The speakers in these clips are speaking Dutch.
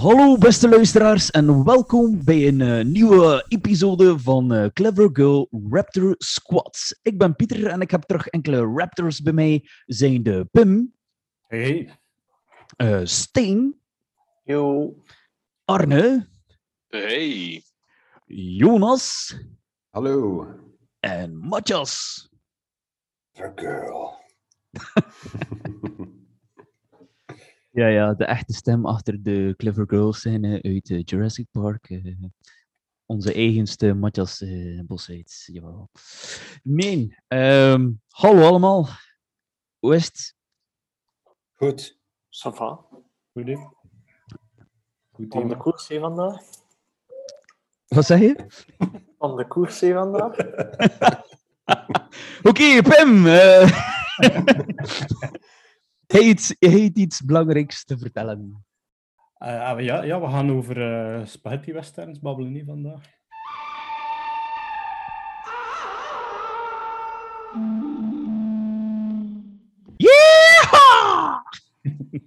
Hallo beste luisteraars en welkom bij een eh, nieuwe episode van eh, Clever Girl Raptor Squad. Ik ben Pieter en ik heb terug enkele raptors bij mij. Zijn de Pim, Hey. eh, Steen, Yo. Arne, Hey. Jonas Hallo. en Matthias. The girl. Ja, ja, de echte stem achter de Clever Girls zijn eh, uit eh, Jurassic Park. eh, onze eigenste Matthias uh, Bosheits. Jawel. Nee, ehm, hallo allemaal. Hoe is het? Goed. Ça va? Goed, hè? Goed Van de koers hier vandaag? Wat zeg je? Van de koers hier vandaag? Oké, Pim. eh hij heeft hij heeft iets belangrijks te vertellen. Eh, ah, ja, ja, we gaan over eh, spaghetti westerns babbelen niet vandaag. Yeah!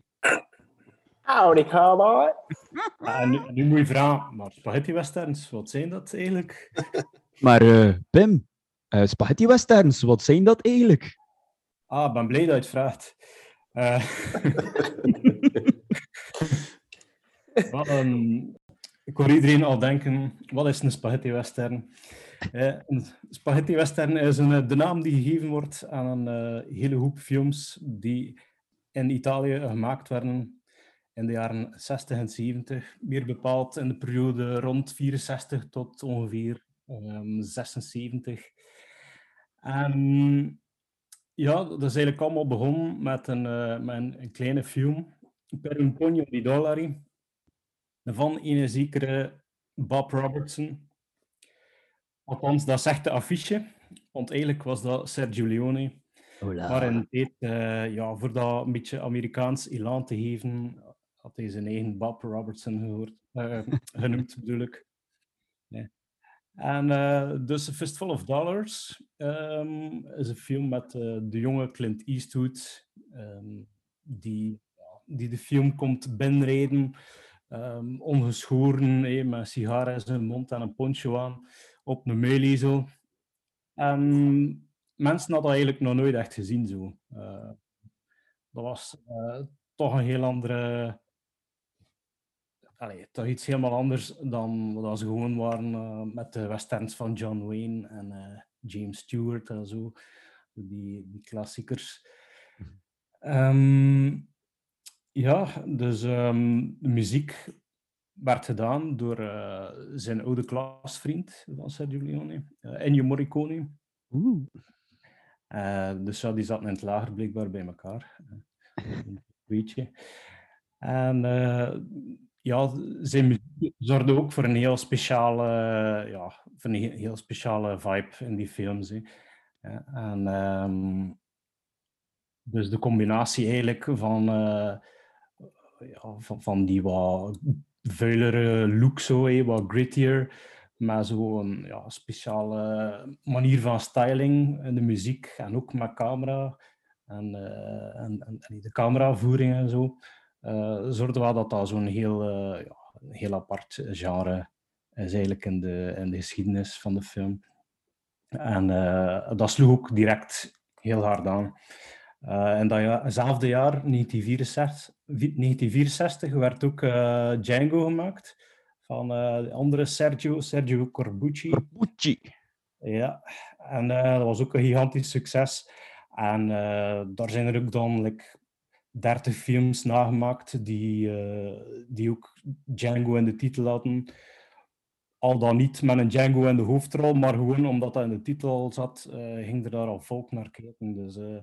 Howdy, cowboy. En nu, nu moet je vragen, maar spaghetti westerns, wat zijn dat eigenlijk? Maar eh, Pim, eh, spaghetti westerns, wat zijn dat eigenlijk? Ah, ik ben blij dat je het vraagt. Eh, wat een- ik hoor iedereen al denken, wat is een spaghetti western? Eh, een spaghetti western is een, eh, de naam die gegeven wordt aan een hele hoop films die in Italië gemaakt werden in de jaren 60 en 70. Meer bepaald in de periode rond 64 tot ongeveer ehm, 76. En ja, dat is eigenlijk allemaal begonnen met een, eh, met een, een kleine film, Per un pugno di dollari, van een zekere Bob Robertson. Althans, dat zegt de affiche, want eigenlijk was dat Sergio Leone. Maar in de tijd, eh, ja, voor dat een beetje Amerikaans elan te geven, had hij zijn eigen Bob Robertson gehoord, eh, genoemd, bedoel ik. Nee. En eh, dus A Fistful of Dollars ehm, is een film met eh, de jonge Clint Eastwood, ehm, die, die de film komt binnenrijden, ehm, ongeschoren, met een sigaar in zijn mond en een poncho aan, op een muilezel. En mensen hadden dat eigenlijk nog nooit echt gezien zo. Eh, dat was toch een heel andere allee, toch iets helemaal anders dan wat ze gewoon waren eh, met de westerns van John Wayne en eh, James Stewart en zo. Die, die klassiekers. Ehm, ja, dus ehm, de muziek werd gedaan door eh, zijn oude klasvriend van Sergio Leone, Ennio Morricone. Oeh. Eh, dus ja, die zaten in het lager blijkbaar bij elkaar. Een beetje. En ja, zijn muziek zorgde ook voor een heel speciale, ja, voor een he- heel speciale vibe in die films. en ehm, dus de combinatie eigenlijk van, eh, ja, van, van die wat vuilere look, zo, hè, wat grittier, maar zo'n ja, speciale manier van styling in de muziek en ook met camera en, eh, en, en, en de cameravoering en zo, eh zorgde wel dat dat zo'n heel, eh, ja, een heel apart genre is eigenlijk in de, in de geschiedenis van de film. En eh, dat sloeg ook direct heel hard aan. In dat ja- hetzelfde jaar, 1964, 1964 werd ook Django gemaakt van de andere Sergio, Sergio Corbucci. Oetjie. Ja, en dat was ook een gigantisch succes. En daar zijn er ook dan like, 30 films nagemaakt die, eh, die ook Django in de titel hadden. Al dan niet met een Django in de hoofdrol, maar gewoon omdat dat in de titel zat, eh, ging er daar al volk naar kijken. Dus eh,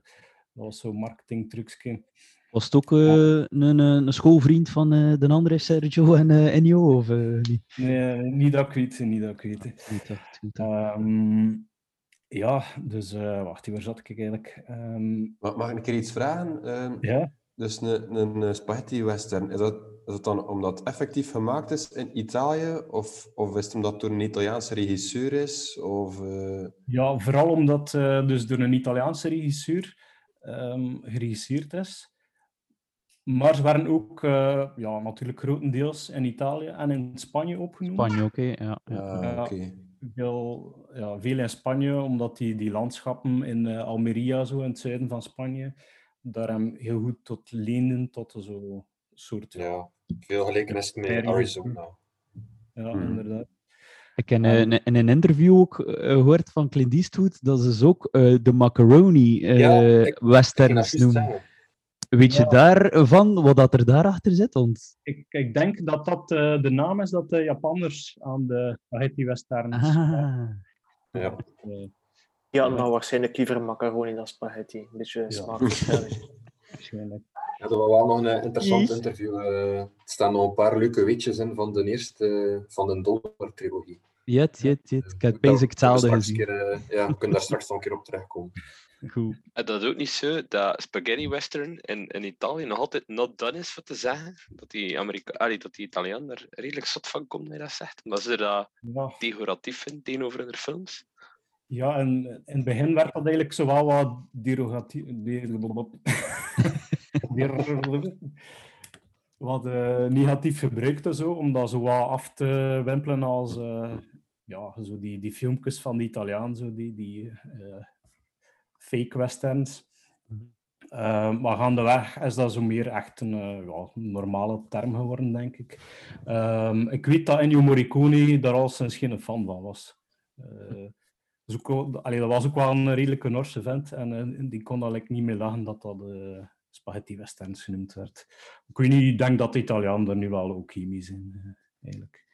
dat was zo'n marketingtrucje. Was het ook een, een, schoolvriend van de andere Sergio en Ennio? Of, niet? Nee, niet dat ik weet, niet dat ik weet. Ja, dus eh, wacht, waar zat ik eigenlijk? Ehm, Mag, mag ik een keer iets vragen? Ehm, ja, Dus een, een, eh, spaghetti western, is dat, is dat dan omdat het effectief gemaakt is in Italië? Of, of is het omdat het door een Italiaanse regisseur is? Of, eh, ja, vooral omdat eh dus door een Italiaanse regisseur ehm, geregisseerd is. Maar ze waren ook eh, ja, natuurlijk grotendeels in Italië en in Spanje opgenomen. Spanje hè? Ja, ja. ja, Ja. Veel, ja, veel in Spanje, omdat die, die landschappen in eh, Almeria, zo in het zuiden van Spanje, daar hem heel goed tot leenden tot zo'n soort... Ja, Ja, veel gelijkenissen met. Arizona. Mhm. inderdaad. Ik heb eh, in, in een interview ook eh, gehoord van Clint Eastwood dat ze ze ook de macaroni Ja, ik- westerns noemen. Weet je Ja. daarvan wat dat er daarachter zit? Want... Ik, ik denk dat dat eh, de naam is dat de Japanners aan de spaghetti westerns Ah, Ja. eh, Ja, maar waarschijnlijk liever macaroni dan spaghetti. Een beetje Ja. smaakverschillen. waarschijnlijk. Ja, dat was wel nog een interessant interview. eh, er staan nog een paar leuke weetjes in van de eerste eh, van de Dollar-trilogie. jet, jet, jet. Ik heb basic hetzelfde gezien. keer, ja, we kunnen daar straks nog een keer op terugkomen. Goed. En dat is ook niet zo dat spaghetti western in, in Italië nog altijd not done is, voor te zeggen. Dat die, Amerika allee, dat die Italiaan er redelijk zot van komt, dat zegt. Omdat ze dat Ja, pejoratief vinden tegenover hun films. ja, en in het begin werd dat eigenlijk zowel wat derogatief... der- wat eh, negatief gebruikt en zo, om dat zo wat af te wimpelen als eh, ja, zo die, die filmpjes van de Italiaan, zo die, die eh, fake westerns. Eh, maar gaandeweg is dat zo meer echt een eh, ja, normale term geworden, denk ik. Ehm, ik weet dat Ennio Morricone daar al sinds geen fan van was. Eh, dus ook, wel- allee, dat was ook wel een redelijke Norse vent en eh, die kon like, niet mee lachen dat dat eh, spaghetti westerns genoemd werd. Ik weet niet, ik denk dat de Italianen er nu wel ook chemie zijn, eh, eigenlijk.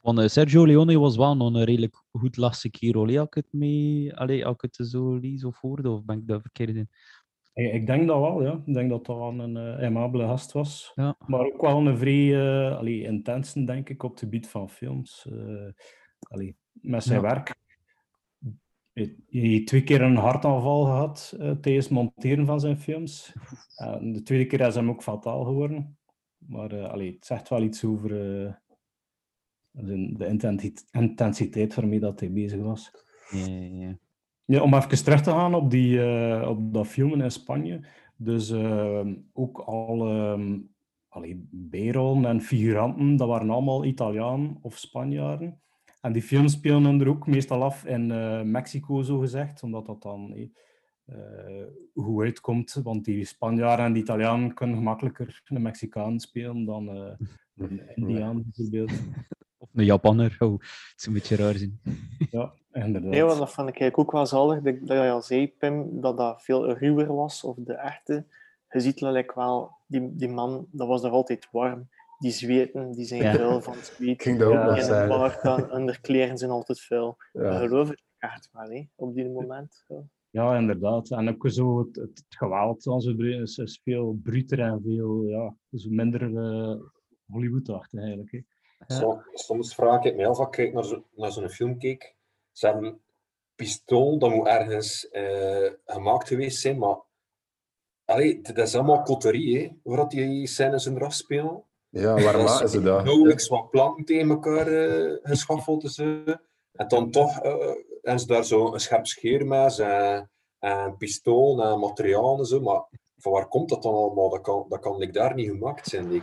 Want eh, Sergio Leone was wel nog een redelijk goed lastig hè, Als ik het mee, allee, als ik het zo lees of hoorde, of ben ik daar verkeerd in? Ik, ik denk dat wel, ja. Ik denk dat dat wel een eh aimabele gast was. Ja. Maar ook wel een vrij allee, intense, denk ik, op het gebied van films. Allee, met zijn Ja. werk. Hij hij heeft twee keer een hartaanval gehad eh, tijdens het monteren van zijn films. En de tweede keer is hem ook fataal geworden. Maar allee, het zegt wel iets over de intensi- intensiteit waarmee dat hij bezig was. Ja, ja, ja. Om even terug te gaan op, die, eh, op dat filmen in Spanje. Dus ehm, ook al ehm allee, bijrollen en figuranten, dat waren allemaal Italiaan of Spanjaarden. En die films spelen er ook meestal af in eh, Mexico, zo gezegd, omdat dat dan eh, eh, goed uitkomt. Want die Spanjaarden en die Italianen kunnen gemakkelijker een Mexicaan spelen dan een Indiaan, bijvoorbeeld. Een Japanner. Oh, het is een beetje raar zien. Ja, inderdaad. Nee, want dat vond ik ook wel zalig, dat, dat je al zei, Pim, dat dat veel ruwer was, of de echte. Je ziet like wel, die, die man, dat was nog altijd warm. Die zweten, die zijn Ja. vuil van zweet. Ik ging dat ook Ja, In zeggen. park, dan, en de kleren zijn altijd vuil. Ja. Dat geloof ik echt wel, hè, op die moment. Zo. Ja, inderdaad. En ook zo het, het geweld erin is, is veel bruter en veel ja, zo minder eh Hollywood-achtig eigenlijk. Hè. Som- Soms vraag ik me af, als ik kijk naar zo- naar zo'n film kijk, ze hebben een pistool, dat moet ergens eh, gemaakt geweest zijn, maar allee, dat is allemaal coterie, hè, waar dat die scènes in eraf spelen. Ja, waar maken is ze dat? Nauwelijks wat planten tegen elkaar eh, geschaffeld en zo. En dan toch eh hebben ze daar zo een scherp scheermes en, en een pistool en materiaal en zo, maar van waar komt dat dan allemaal? Dat kan, dat kan like, daar niet gemaakt zijn. eh.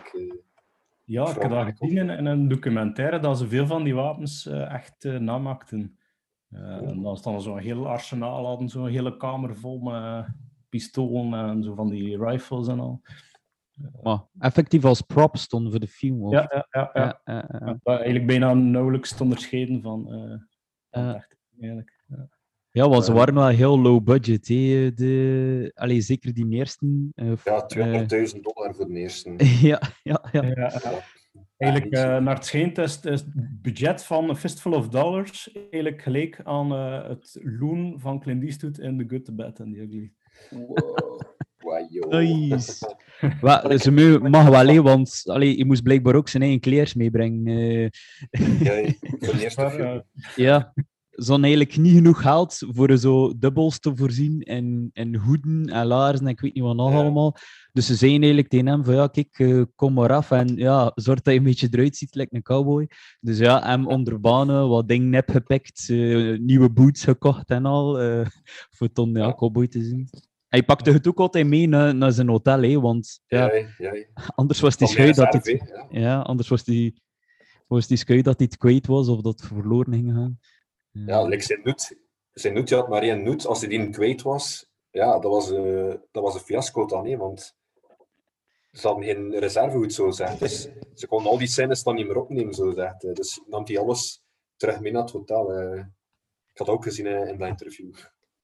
Ja, ik heb dat gezien in, in een documentaire dat ze veel van die wapens eh, echt eh, namaakten. Eh, en dan staan zo'n heel arsenaal, hadden zo'n hele kamer vol met pistolen en zo van die rifles en al. Maar effectief als prop stonden voor de film. Of... Ja, ja, ja. ja. ja, ja, ja. Ja, dat eigenlijk bijna nauwelijks te onderscheiden van, eh van echte, eigenlijk. Ja. Want ze Ja. waren wel heel low budget. Hè. De... Allee, zeker die eerste. eh, Ja, eh, 200.000 dollar voor de eerste. ja, ja, ja. Ja, ja. Eigenlijk, eh, naar het schijnt, is, is het budget van A Fistful of Dollars eigenlijk gelijk aan eh, het loon van Clint Eastwood in The Good, The Bad and The Ugly. Wow. Nice. Wa- ze mag wel, hè, want allee, je moest blijkbaar ook zijn eigen kleers meebrengen. eh. Ja, voor de eerste Maar, film. eh, ja, hadden eigenlijk niet genoeg geld voor zo dubbels te voorzien en, en hoeden en laarzen en ik weet niet wat nog Ja. allemaal. Dus ze zeiden eigenlijk tegen hem van ja, kijk, eh, kom maar af en ja, zorg dat je een beetje eruit ziet, lijkt een cowboy. Dus ja, hem onder banen, wat dingen heb gepikt, eh, nieuwe boots gekocht en al, eh, voor ton ja, cowboy te zien. Hij pakte het ook altijd mee naar, naar zijn hotel, hè, want ja, anders was die schui dat hij ja. anders was die, was die dat hij het kwijt was of dat het verloren ging gaan. Ja, like zijn noet. Zijn noet, had maar één noet. Als hij die kwijt was, ja, dat was, eh, dat was een fiasco dan, hè, want ze hadden geen reservehoed, zo gezegd. Dus ze konden al die scènes dan niet meer opnemen, zo gezegd. eh. Dus nam hij alles terug mee naar het hotel. eh. Ik had ook gezien in dat interview.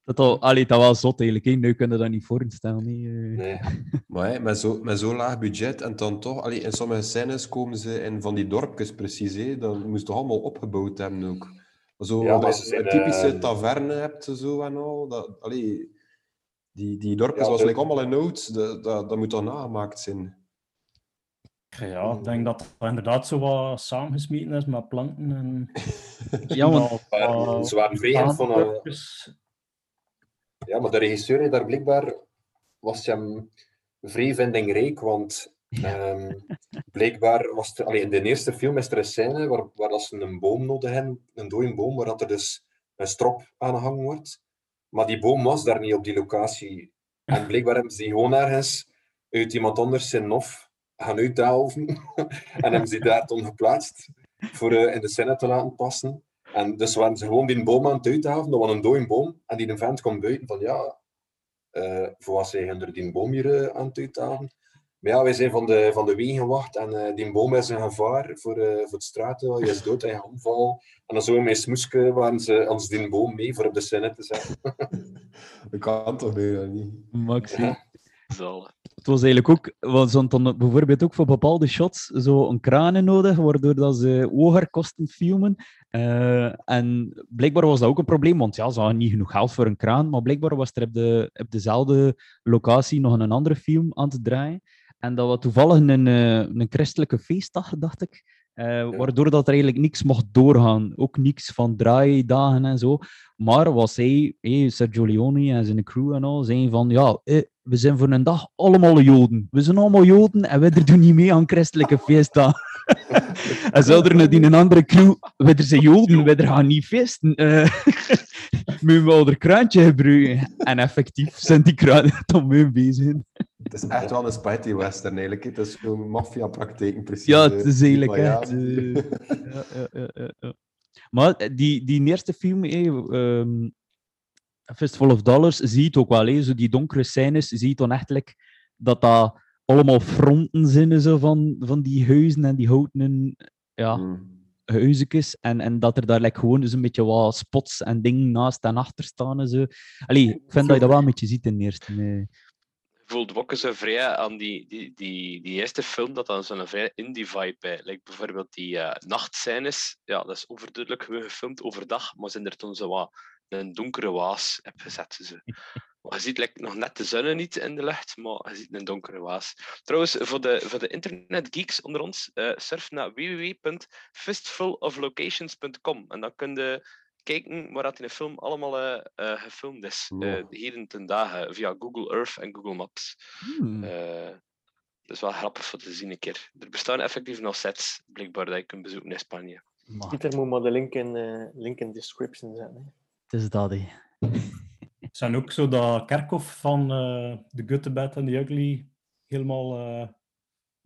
Dat, al, allee, dat was zot eigenlijk. Hè. Nu kunnen we dat niet voorstellen. hè. Eh, Nee. Maar hè, met zo'n met zo laag budget en dan toch, allee, in sommige scènes komen ze in van die dorpjes precies. Hè. Dat moest toch allemaal opgebouwd hebben ook. Zo, Ja, dat je een typische eh, taverne hebt zo en al. Dat, allee, die, die dorpjes Ja, was de- like, allemaal in oud. Dat, dat, dat moet toch nagemaakt zijn. Ja, ik denk dat het inderdaad zo wat samengesmeten is met planten en... Ja, want vrij van... eh. Ja, maar de regisseur daar blijkbaar was hem vrij vindingrijk, want ehm, blijkbaar was er, in de eerste film is er een scène waar, waar dat ze een boom nodig hebben, een dode boom, waar dat er dus een strop aangehangen wordt. Maar die boom was daar niet op die locatie. En blijkbaar hebben ze die gewoon ergens uit iemand anders zijn hof gaan uitdelven en hebben ze die daar toen geplaatst voor eh, in de scène te laten passen. En dus waren ze gewoon die boom aan het uithaven, dat was een dode boom. En die vent kwam buiten van, ja, eh voor wat zijn er die boom hier eh, aan het? Maar ja, wij zijn van de, van de wegenwacht en eh, die boom is een gevaar voor, eh, voor het straten. Je is dood en je omval. En dan zo met smoeske waren ze ons die boom mee voor op de scène te zetten. Dat kan toch bijna niet. Max. Zalig. het was eigenlijk ook, want ze dan bijvoorbeeld ook voor bepaalde shots zo een kranen nodig, waardoor dat ze hoger kosten filmen. Eh, en blijkbaar was dat ook een probleem, want ja, ze hadden niet genoeg geld voor een kraan, maar blijkbaar was er op, de, op dezelfde locatie nog een andere film aan te draaien. En dat was toevallig een, eh, een christelijke feestdag, dacht ik. eh, waardoor dat er eigenlijk niks mocht doorgaan. Ook niks van draaidagen en zo. Maar was hij, hey, Sergio Leone en zijn crew en al, zijn van ja, eh, we zijn voor een dag allemaal Joden. We zijn allemaal Joden en we doen niet mee aan christelijke feestdagen. en zo er nadien een andere crew, er zijn Joden, er gaan niet feesten. Eh, moeten we al er kraantje gebruiken. En effectief zijn die kranen dan mee bezig. Het is echt wel een spaghetti western eigenlijk. Het is zo'n maffia-praktijken precies. Ja, eh, het is eigenlijk echt... eh, ja, ja, ja, ja. Maar eh, die, die eerste film, eh, ehm, Fistful of Dollars, zie je het ook wel. eh, zo die donkere scènes, zie je dan echt dat dat allemaal fronten zijn zo van, van die huizen en die houten ja, Hmm. Huizenjes. En, en dat er daar like, gewoon dus een beetje wat spots en dingen naast en achter staan. En zo. Allee, ik vind dat je dat wel een beetje ziet in de eerste. eh. voelde ook zo vrij aan die, die, die, die eerste film dat dan zo'n vrij indie vibe bij. Like bijvoorbeeld die eh nachtscènes. Ja, dat is overduidelijk gefilmd overdag, maar zijn er toen zo wat een donkere waas heb gezet. Zo. Je ziet like, nog net de zon niet in de lucht, maar je ziet een donkere waas. Trouwens, voor de, voor de internetgeeks onder ons, eh, surf naar www.fistfuloflocations.com en dan kun je kijken waar dat in de film allemaal eh, eh, gefilmd is. Ja. Eh heden ten dagen via Google Earth en Google Maps. Hmm. Eh, dat is wel grappig voor te zien een keer. Er bestaan effectief nog sets, blijkbaar, dat je kunt bezoeken in Spanje. Pieter moet maar de link in, eh link in de description zetten. hè. het is dat. Het zijn ook zo dat kerkhof van The Good, The Bad and The Ugly helemaal eh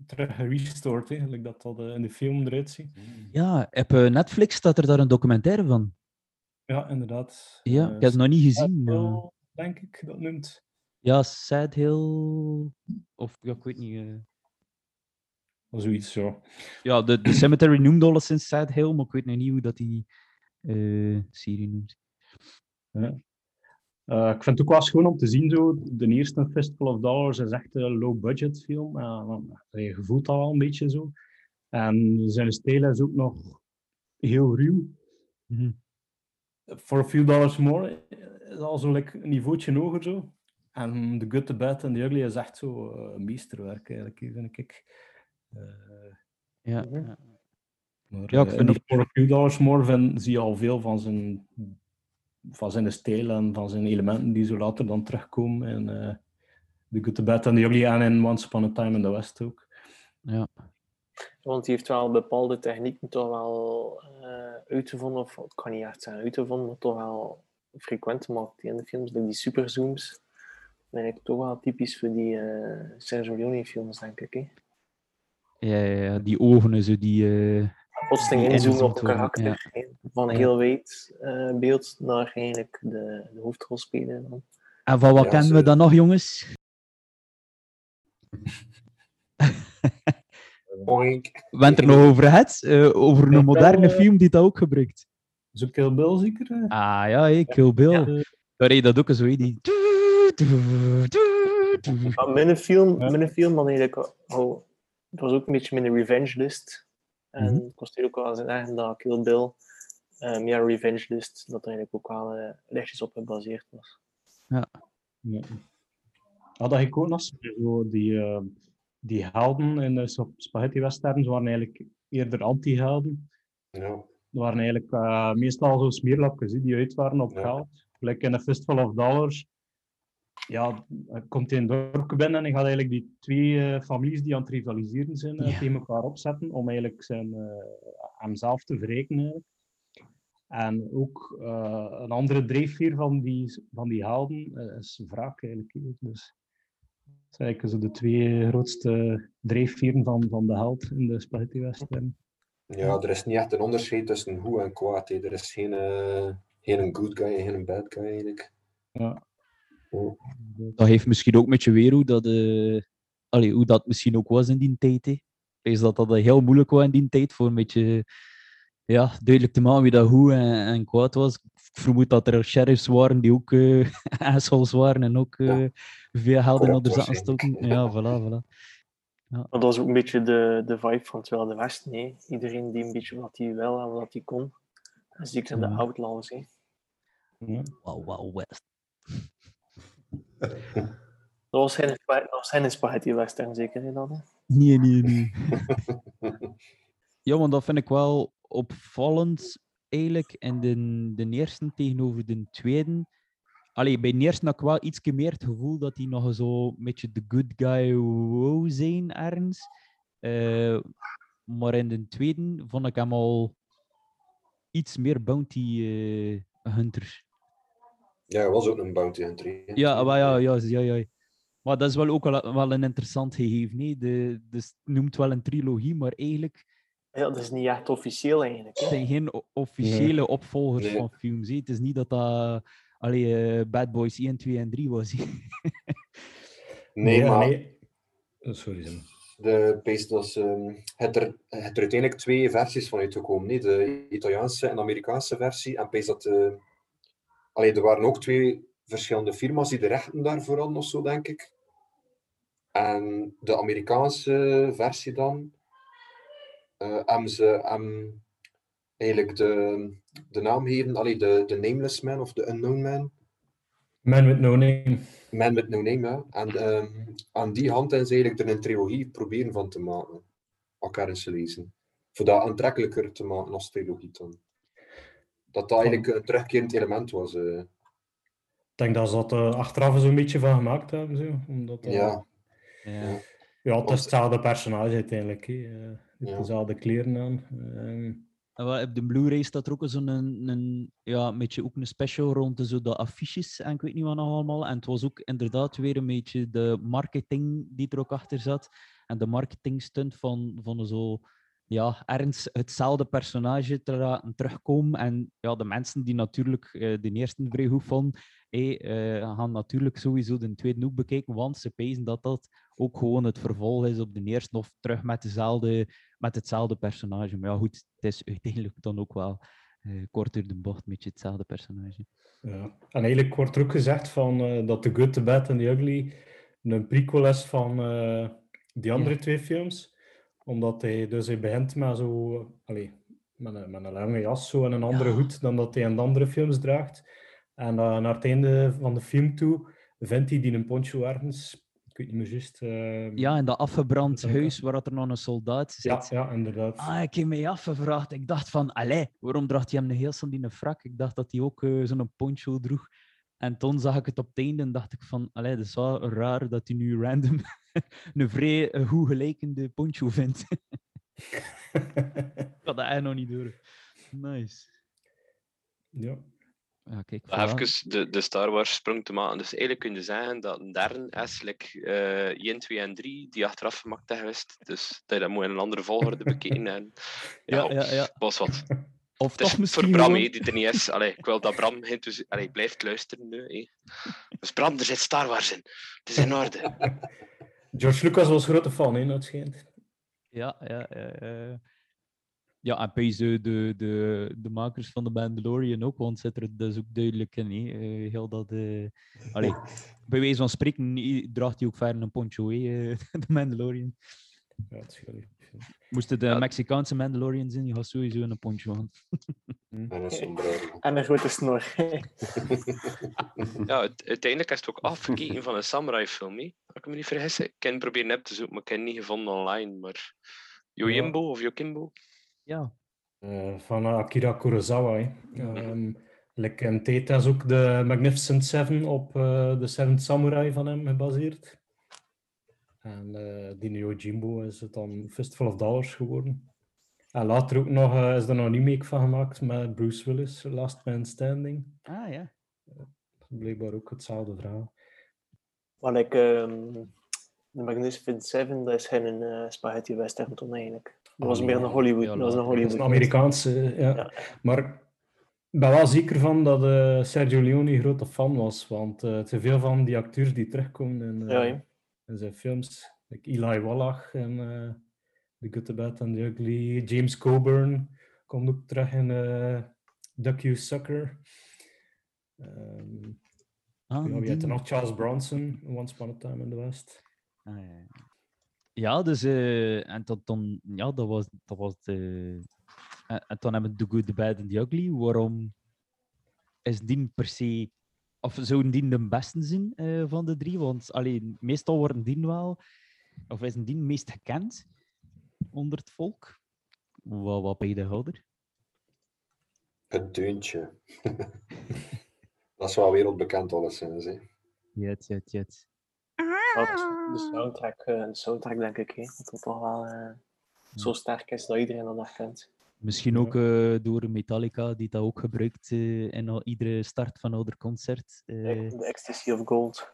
terug gerestored, hè, gelijk dat dat eh, in de film eruit ziet. Ja, op eh, Netflix staat er daar een documentaire van. Ja, inderdaad. Ja, ik heb het nog niet gezien. Maar- denk ik, dat noemt. Ja, Sad Hill. Of ja, ik weet niet. Of zoiets, zo. Ja, de, de Cemetery noemt alleszins Sad Hill, maar ik weet nog niet hoe dat die eh, serie noemt. Eh, ik vind het ook wel schoon om te zien, zo, de eerste Fistful of Dollars is echt een low-budget film. Uh, je voelt dat wel een beetje zo. En zijn stijl is ook nog heel ruw. Mhm. For a few dollars more is al zo like, een niveautje hoger zo. En The Good, The Bad and The Ugly is echt zo eh, een meesterwerk, eigenlijk, vind ik. Eh, Ja, ja. maar, Ja, ik eh, vind in For a Few Dollars More vind, zie je al veel van zijn, van zijn stijl en van zijn elementen die zo later dan terugkomen in eh The Good, The Bad and The Ugly en in Once Upon a Time in the West ook. ja. Want die heeft wel bepaalde technieken toch wel eh, uitgevonden, of ik kan niet echt zeggen uitgevonden, maar toch wel frequent gemaakt in de films. Like die superzooms. Dat is eigenlijk toch wel typisch voor die eh Sergio Leone films, denk ik. Hè. Ja, ja, ja, die ogen en zo, die... eh, Plotseling inzoomen op karakter. Van een heel wijd eh, beeld naar eigenlijk de, de hoofdrolspeler. dan. En van wat Ja, kennen we dan nog, jongens? Boink. We hebben het er nog over gehad, eh, over een moderne eh, film die dat ook gebruikt. Zo Kill Bill zeker? Ah ja, hey, Kill Bill. Ja. Daar reed dat ook zo, die... Maar mijn film, Ja. mijn film eigenlijk oh, het was ook een beetje mijn revenge list. En Mhm. ik was ook wel het zeggen dat Kill Bill um, ja, revenge list, dat er eigenlijk ook wel eh, lichtjes op gebaseerd was. Ja. Had dat ik ook nog zo die, eh, die helden in de sp- spaghetti westerns waren eigenlijk eerder anti-helden. Ja. Dat waren eigenlijk eh, meestal zo smeerlapjes die uit waren op Ja. geld. Gelijk in A Fistful of Dollars. Ja, er komt in een dorp binnen en hij gaat eigenlijk die twee eh, families die aan het rivaliseren zijn eh, Ja. tegen elkaar opzetten om eigenlijk zijn, eh, hemzelf te wreken. Eigenlijk. En ook eh, een andere drijfveer van die, van die helden is wraak eigenlijk. Dus dat zijn eigenlijk zo de twee grootste drijfveren van, van de held in de spaghetti western. ja, er is niet echt een onderscheid tussen goed en kwaad. Er is geen, eh, geen good guy en geen bad guy eigenlijk. Ja. Ja. Dat heeft misschien ook een beetje weer hoe dat, eh, allee, hoe dat misschien ook was in die tijd. hè. Is dat dat heel moeilijk was in die tijd voor een beetje ja, duidelijk te maken wie dat goed en, en kwaad was. Ik vermoed dat er sheriffs waren die ook eh assholes waren en ook eh, veel helden zaten stoken. waarschijnlijk. Ja, voilà, voilà. Maar dat was ook een beetje de, de vibe van het Wilde Westen. hè. Iedereen die een beetje wat hij wil en wat hij kon. En zeker de Ja. outlaws. hè. Ja. Wow, wow, West. Dat was geen, dat was geen spaghetti western, zeker hè? Nee, nee, nee. ja, want dat vind ik wel opvallend, eigenlijk, in de, de eerste tegenover de tweede. Allee, bij de eerste had ik wel iets meer het gevoel dat hij nog zo een beetje de good guy wou zijn, ergens. Eh, maar in de tweede vond ik hem al iets meer bounty eh, hunter. Ja, hij was ook een bounty hunter. hè. Ja, maar ja, ja, ja, ja. Maar dat is wel ook wel, wel een interessant gegeven. hè. De, dus het noemt wel een trilogie, maar eigenlijk Ja, dat is niet echt officieel eigenlijk. het Hè. zijn geen officiële opvolgers Nee. van films. hè. Het is niet dat dat allee, eh, Bad Boys 1, 2 en 3 was. Nee, Ja, maar nee. Oh, sorry. De beest was, ehm, het, er, het er uiteindelijk twee versies van uitgekomen. hè. De Italiaanse en de Amerikaanse versie. En pees dat, eh, allee, er waren ook twee verschillende firma's die de rechten daarvoor hadden of zo, denk ik. En de Amerikaanse versie dan, eh hebben ze hem eigenlijk de, de naam gegeven, allee, de, de Nameless Man of de Unknown Man. Man with no name. Man met No Name, ja. En ehm, aan die hand hebben ze eigenlijk er een trilogie proberen van te maken. Elkaar eens te lezen. Voor dat aantrekkelijker te maken als trilogie dan. Dat dat eigenlijk een terugkerend element was. eh. Ik denk dat ze dat eh, achteraf zo'n beetje van gemaakt hebben. Zo. Omdat, dat- ja. Ja. ja, het is hetzelfde personage uiteindelijk. hè. Eh, Ja. Dezelfde kleren aan. Ehm, En wel, op de Blu-ray staat er ook zo'n een, een, ja, een beetje ook een special rond de, zo de affiches en ik weet niet wat nog allemaal. En het was ook inderdaad weer een beetje de marketing die er ook achter zat. En de marketing stunt van, van zo, ja, ergens hetzelfde personage te laten terugkomen. En ja, de mensen die natuurlijk eh, de eerste vrij goed vonden, eh, eh, gaan natuurlijk sowieso de tweede ook bekijken, want ze pezen dat dat ook gewoon het vervolg is op de eerste of terug met dezelfde met hetzelfde personage. Maar ja, goed, het is uiteindelijk dan ook wel eh kort door de bocht met hetzelfde personage. Ja. En eigenlijk wordt er ook gezegd van, eh, dat The Good, The Bad and The Ugly een prequel is van eh, die andere twee films. Omdat hij, dus hij begint met zo, allee, met een, met een lange jas zo en een andere hoed dan dat hij in de andere films draagt. En eh, naar het einde van de film toe vindt hij die een poncho ergens. Ik weet niet meer juist. ehm, Ja, in dat afgebrand huis waar er nog een soldaat zit. ja, ja, inderdaad. Ah, ik heb mij afgevraagd. Ik dacht van, allee, waarom draagt hij hem een heel snel die een frak? Ik dacht dat hij ook eh, zo'n poncho droeg. En toen zag ik het op het einde en dacht ik van, allee, dat is wel raar dat hij nu random een vrij eh, goed gelijkende poncho vindt. ik had dat eigenlijk nog niet door. Nice. ja. Ja, kijk, voilà. Even de, de Star Wars sprong te maken. Dus eigenlijk kun je zeggen dat een derde is, like, eh 1, 2 en 3, die achteraf gemaakt is geweest. Dus dat je dat moet in een andere volgorde bekeken. En, Ja, ja, ja. was wat. Of Het is toch misschien voor Bram, die er niet is. Allee, ik wil dat Bram Allee, blijft luisteren nu. hè. Dus Bram, er zit Star Wars in. Het is in orde. George Lucas was grote fan, hè, dat schijnt. Ja, ja, ja. ja. Ja, en pees de, de, de, de makers van de Mandalorian ook, want zit er dus ook duidelijk in. hè. Eh, heel dat, eh allee, bij wijze van spreken i- draagt hij ook verder een poncho, hè, eh, de Mandalorian. Ja, het is gelijk. Moest het de Ja. Mexicaanse Mandalorian zijn, die had sowieso een poncho aan. En een sombrero. En een grote snor. Ja, uiteindelijk is het ook afgekeken van een samurai-film. hè. Als ik me niet vergis. hè. Ik heb proberen nep te zoeken, maar ik heb het niet gevonden online. Maar Yojimbo of Yokimbo? Ja. Eh, van Akira Kurosawa. hè. Ehm like in Theta is ook de Magnificent Seven op eh, de Seven Samurai van hem gebaseerd. En eh die Yojimbo is het dan Fistful of Dollars geworden. En later ook nog, eh, is er nog een remake van gemaakt met Bruce Willis, Last Man Standing. Ah ja. Blijkbaar ook hetzelfde verhaal. Wat ik, ehm de Magnificent Seven, dat is geen uh, spaghetti western toen eigenlijk. Dat was Ah, meer een Hollywood. Ja, dat was een Hollywood. is een Amerikaanse, ja. Ja. Maar ik ben wel zeker van dat eh, Sergio Leone een grote fan was. Want eh te veel van die acteurs die terugkomen in, eh, Ja. In zijn films, like Eli Wallach en eh The Good, The Bad and The Ugly, James Coburn komt ook terug in eh Duck You Sucker. Ehm Ah, ja, wie nog? Charles Bronson, Once Upon a Time in the West. Ah, ja, dus eh, en dat dan, ja, dat was, dat was de. En, en dan hebben we The Good, The Bad and The Ugly. Waarom is die per se, of zouden die de beste zijn eh, van de drie? Want alleen, meestal worden die wel, of is die meest gekend onder het volk? Wat, wat ben je de houder? Het deuntje. dat is wel wereldbekend alleszins. Hè. Jet, jet, jet. De soundtrack, eh, de soundtrack denk ik, hè, dat dat toch wel eh, zo sterk is dat iedereen dat herkent. Misschien ook eh, door Metallica, die dat ook gebruikt eh, in al- iedere start van ouder concert. eh. De Ecstasy of Gold.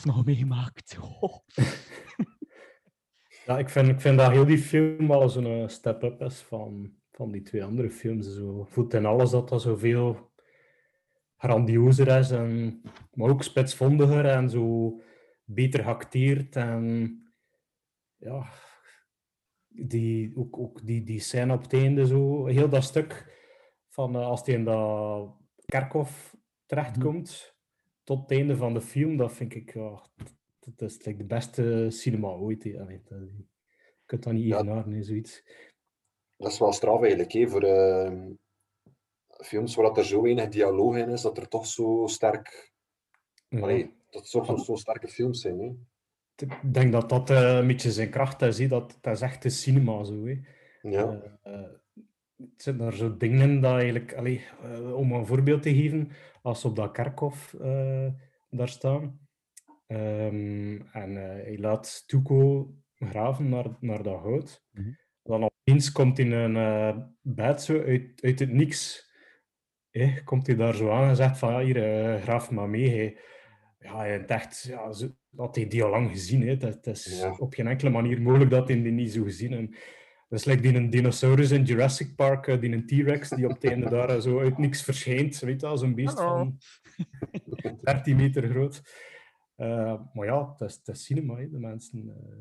Zelf nog meegemaakt. Oh. Ja, ik vind, ik vind dat heel die film wel zo'n eh, step-up is van, van die twee andere films. Zo voelt in alles dat dat zoveel grandiozer is, en, maar ook spitsvondiger en zo beter geacteerd. En ja, die, ook, ook die, die scène op het einde, zo, heel dat stuk van eh, als hij in dat kerkhof terechtkomt, tot het einde van de film, dat vind ik, ja, dat is like, de beste cinema ooit. hè. Allee, dat, je kunt dat niet Ja. evenaren, hè, zoiets. Dat is wel straf eigenlijk, hè, voor ehm, films waar dat er zo weinig dialoog in is, dat er toch zo sterk... Ja. Allee, dat het toch zo, zo sterke films zijn. Hè. Ik denk dat dat eh, een beetje zijn kracht is. hè. Dat, dat is echt de cinema zo. Hè. Ja. Eh, eh, het zijn daar zo dingen in dat eigenlijk, allee, eh, om een voorbeeld te geven, als ze op dat kerkhof eh, daar staan ehm, en eh, hij laat Tuco graven naar, naar dat hout, Mhm. dan opeens komt in een eh, bed zo uit, uit het niks. hè, komt hij daar zo aan en zegt van ja, hier, eh, graaf maar mee. Ja, echt, ja, zo, dat hij die al lang gezien. Hè. Dat, dat is Ja. op geen enkele manier mogelijk dat hij die niet zo gezien heeft. Dat is like die een dinosaurus in Jurassic Park, eh, die een T-Rex die op het einde daar eh, zo uit niks verschijnt. Weet je wel, zo'n beest van 13 meter groot. Eh, maar ja, het is, het is cinema, hè. de mensen... eh,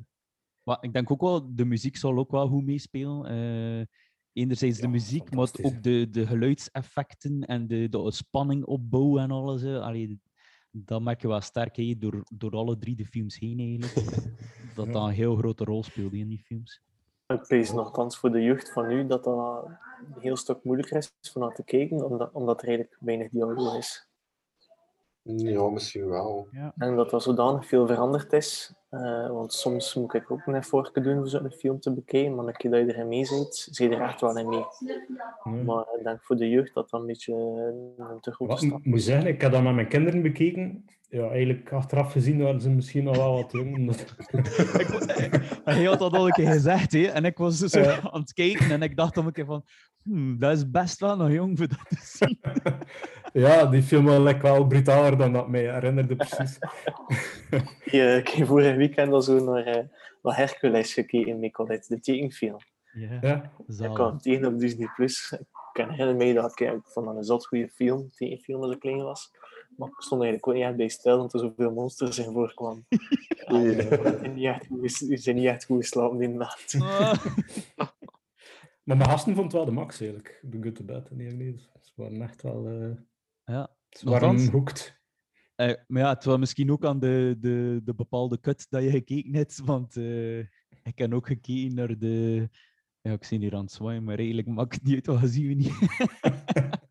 Maar ik denk ook wel, de muziek zal ook wel goed meespelen. Eh, enerzijds de muziek, maar ook de, de geluidseffecten en de, de spanning opbouwen en alles. Allee, dat merk je wel sterk hè, door, door alle drie de films heen eigenlijk. dat Ja. dat een heel grote rol speelde in die films. Ik pees nogthans voor de jeugd van nu dat dat een heel stuk moeilijker is van naar te kijken, omdat, omdat er eigenlijk weinig dialoog is. Ja, misschien wel. En dat er zodanig veel veranderd is. eh, want soms moet ik ook een effort doen om zo'n film te bekijken, maar een keer dat je erin mee zit, zit je er echt wel in mee. Maar ik denk voor de jeugd dat dat een beetje een te grote Wat, stap ik moet zeggen, ik heb dat met mijn kinderen bekeken. Ja, eigenlijk achteraf gezien waren ze misschien nog wel wat jong. omdat- Hij had dat al een keer gezegd, hè? en ik was dus zo Ja. aan het kijken en ik dacht dan een keer van, hmm, dat is best wel nog jong voor dat te zien. ja, die film was like, wel brutaler dan dat mij herinnerde precies. Je, ik heb vorige weekend al zo naar, eh, naar Hercules gekeken met Colette, de tekenfilm. Ja, Ja, Ik kwam tegen op Disney+. Plus. Ik herinner me dat ik, ik vond dat een zot goede film, tekenfilm als ik klein was. Maar ik stond eigenlijk ook niet echt bij stil, omdat er zoveel monsters in voorkwamen. Ja, die ges- die zijn niet echt goed geslapen in de nacht. Ah. maar mijn gasten vond het wel de max eigenlijk. The Good, The Bad en die niet. Ze waren echt wel... eh ja. ze waren Nochtans, hooked. eh, maar ja, het was misschien ook aan de, de, de bepaalde cut dat je gekeken hebt, want eh, ik heb ook gekeken naar de... Ja, ik zie hier aan het zwaaien, maar eigenlijk maakt het niet uit, wat zien we niet.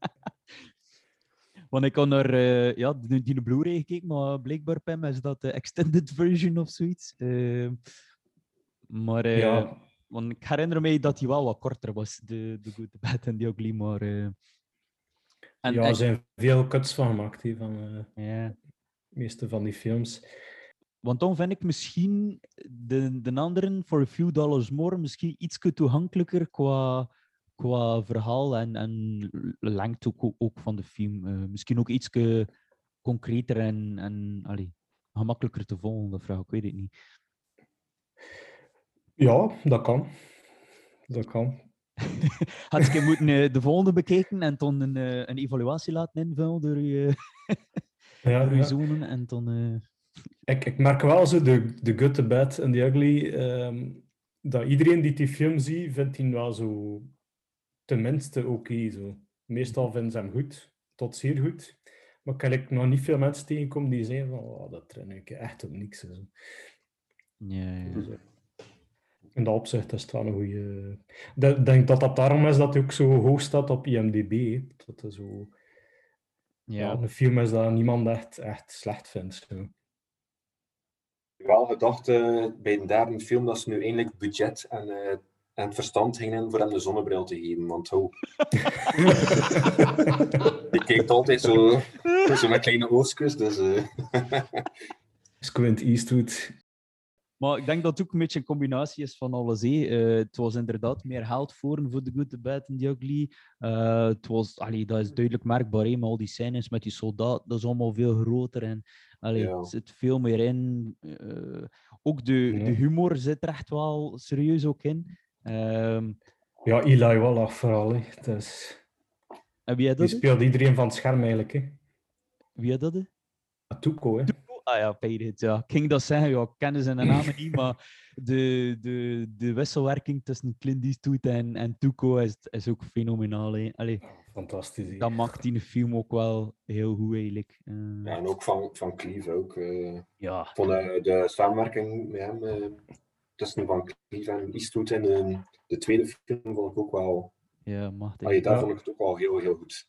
Want ik had naar eh, ja, die, die Blu-ray gekeken, maar blijkbaar Pim is dat de extended version of zoiets. Eh, maar eh, Ja. want ik herinner me dat die wel wat korter was, de, de Good, The Bad en the Ugly, maar... en, ja, er zijn veel cuts van gemaakt hè, van de meeste van die films. Want dan vind ik misschien de, de anderen voor a few dollars more misschien iets toegankelijker qua, qua verhaal en, en lengte ook, ook van de film. Eh, misschien ook iets concreter en, en allee, gemakkelijker te volgen, dat vraag ik, weet het niet. Ja, dat kan. Dat kan. Had je moeten eh, de volgende bekijken en dan een, eh, een evaluatie laten invullen door je, Ja, door je ja. zonen en dan... Ik, ik merk wel zo, de, de Good, The Bad en The Ugly, ehm, dat iedereen die die film ziet, vindt die wel zo tenminste oké. zo. Meestal vinden ze hem goed, tot zeer goed. Maar ik heb like, nog niet veel mensen tegenkomen die zeggen van, oh, dat train ik echt op niks. Zo. ja, ja. Dus, eh, in dat opzicht is het wel een goede. Ik denk dat dat daarom is dat hij ook zo hoog staat op IMDb. Dat het zo ja. ja. een film is dat niemand echt, echt slecht vindt. Zo. wel gedacht eh, bij de derde film dat ze nu eindelijk budget en, eh, en het verstand gingen hebben voor hem de zonnebril te geven. Want hoe... Je kijkt altijd zo, zo met kleine oogstjes, dus... eh, Squint Eastwood. Maar ik denk dat het ook een beetje een combinatie is van alles. Eh, het was inderdaad meer geld voor voor The Good, The Bad en The Ugly. Eh, het was, allee, dat is duidelijk merkbaar, hè, met al die scènes met die soldaat, dat is allemaal veel groter en allee, Ja. er zit veel meer in. Eh, ook de, Ja. de humor zit er echt wel serieus ook in. Ehm, Ja, Eli Wallach vooral. Hè. Het is... en wie had Die dat? hè? speelt iedereen van het scherm eigenlijk. Hè. Wie had dat? hè? Tuco, hè. Ah ja, Pirate, ja. Ik ging dat zeggen, ja, ik kende zijn namen niet, maar de, de, de wisselwerking tussen Clint Eastwood en, en Tuco is, is ook fenomenaal. hè. Allee, Fantastisch. hè. dat maakt die film ook wel heel goed eigenlijk. Eh, ja, en ook van, van Cleave ook. eh. ja. Ik vond eh, de samenwerking met hem eh, tussen Van Cleef en Eastwood in eh, de tweede film vond ik ook wel... Ja, machtig. Allee, daar Ja. vond ik het ook wel heel, heel goed.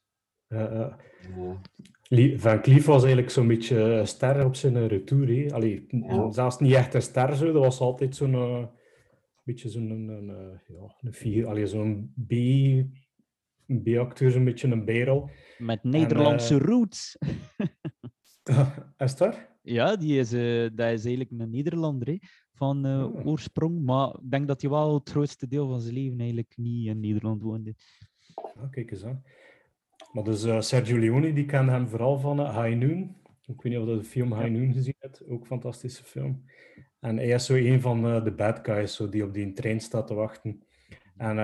Van Cleef was eigenlijk zo'n beetje een ster op zijn retour. Hè. Allee, Ja. Zelfs niet echt een ster, zo. dat was altijd zo'n eh, beetje zo'n een, een, eh, ja, een allee, zo'n B, een B-acteur, zo'n beetje een bijrol. Met Nederlandse eh, roots. is dat? Ja, die is, eh, dat is eigenlijk een Nederlander hè, van eh, Oh. oorsprong. Maar ik denk dat hij wel het grootste deel van zijn leven eigenlijk niet in Nederland woonde. Ja, kijk eens aan. Maar dus eh, Sergio Leone, die kende hem vooral van eh, High Noon. Ik weet niet of je de film High Noon gezien hebt. Ook een fantastische film. En hij is zo een van de bad guys zo, die op die trein staat te wachten. En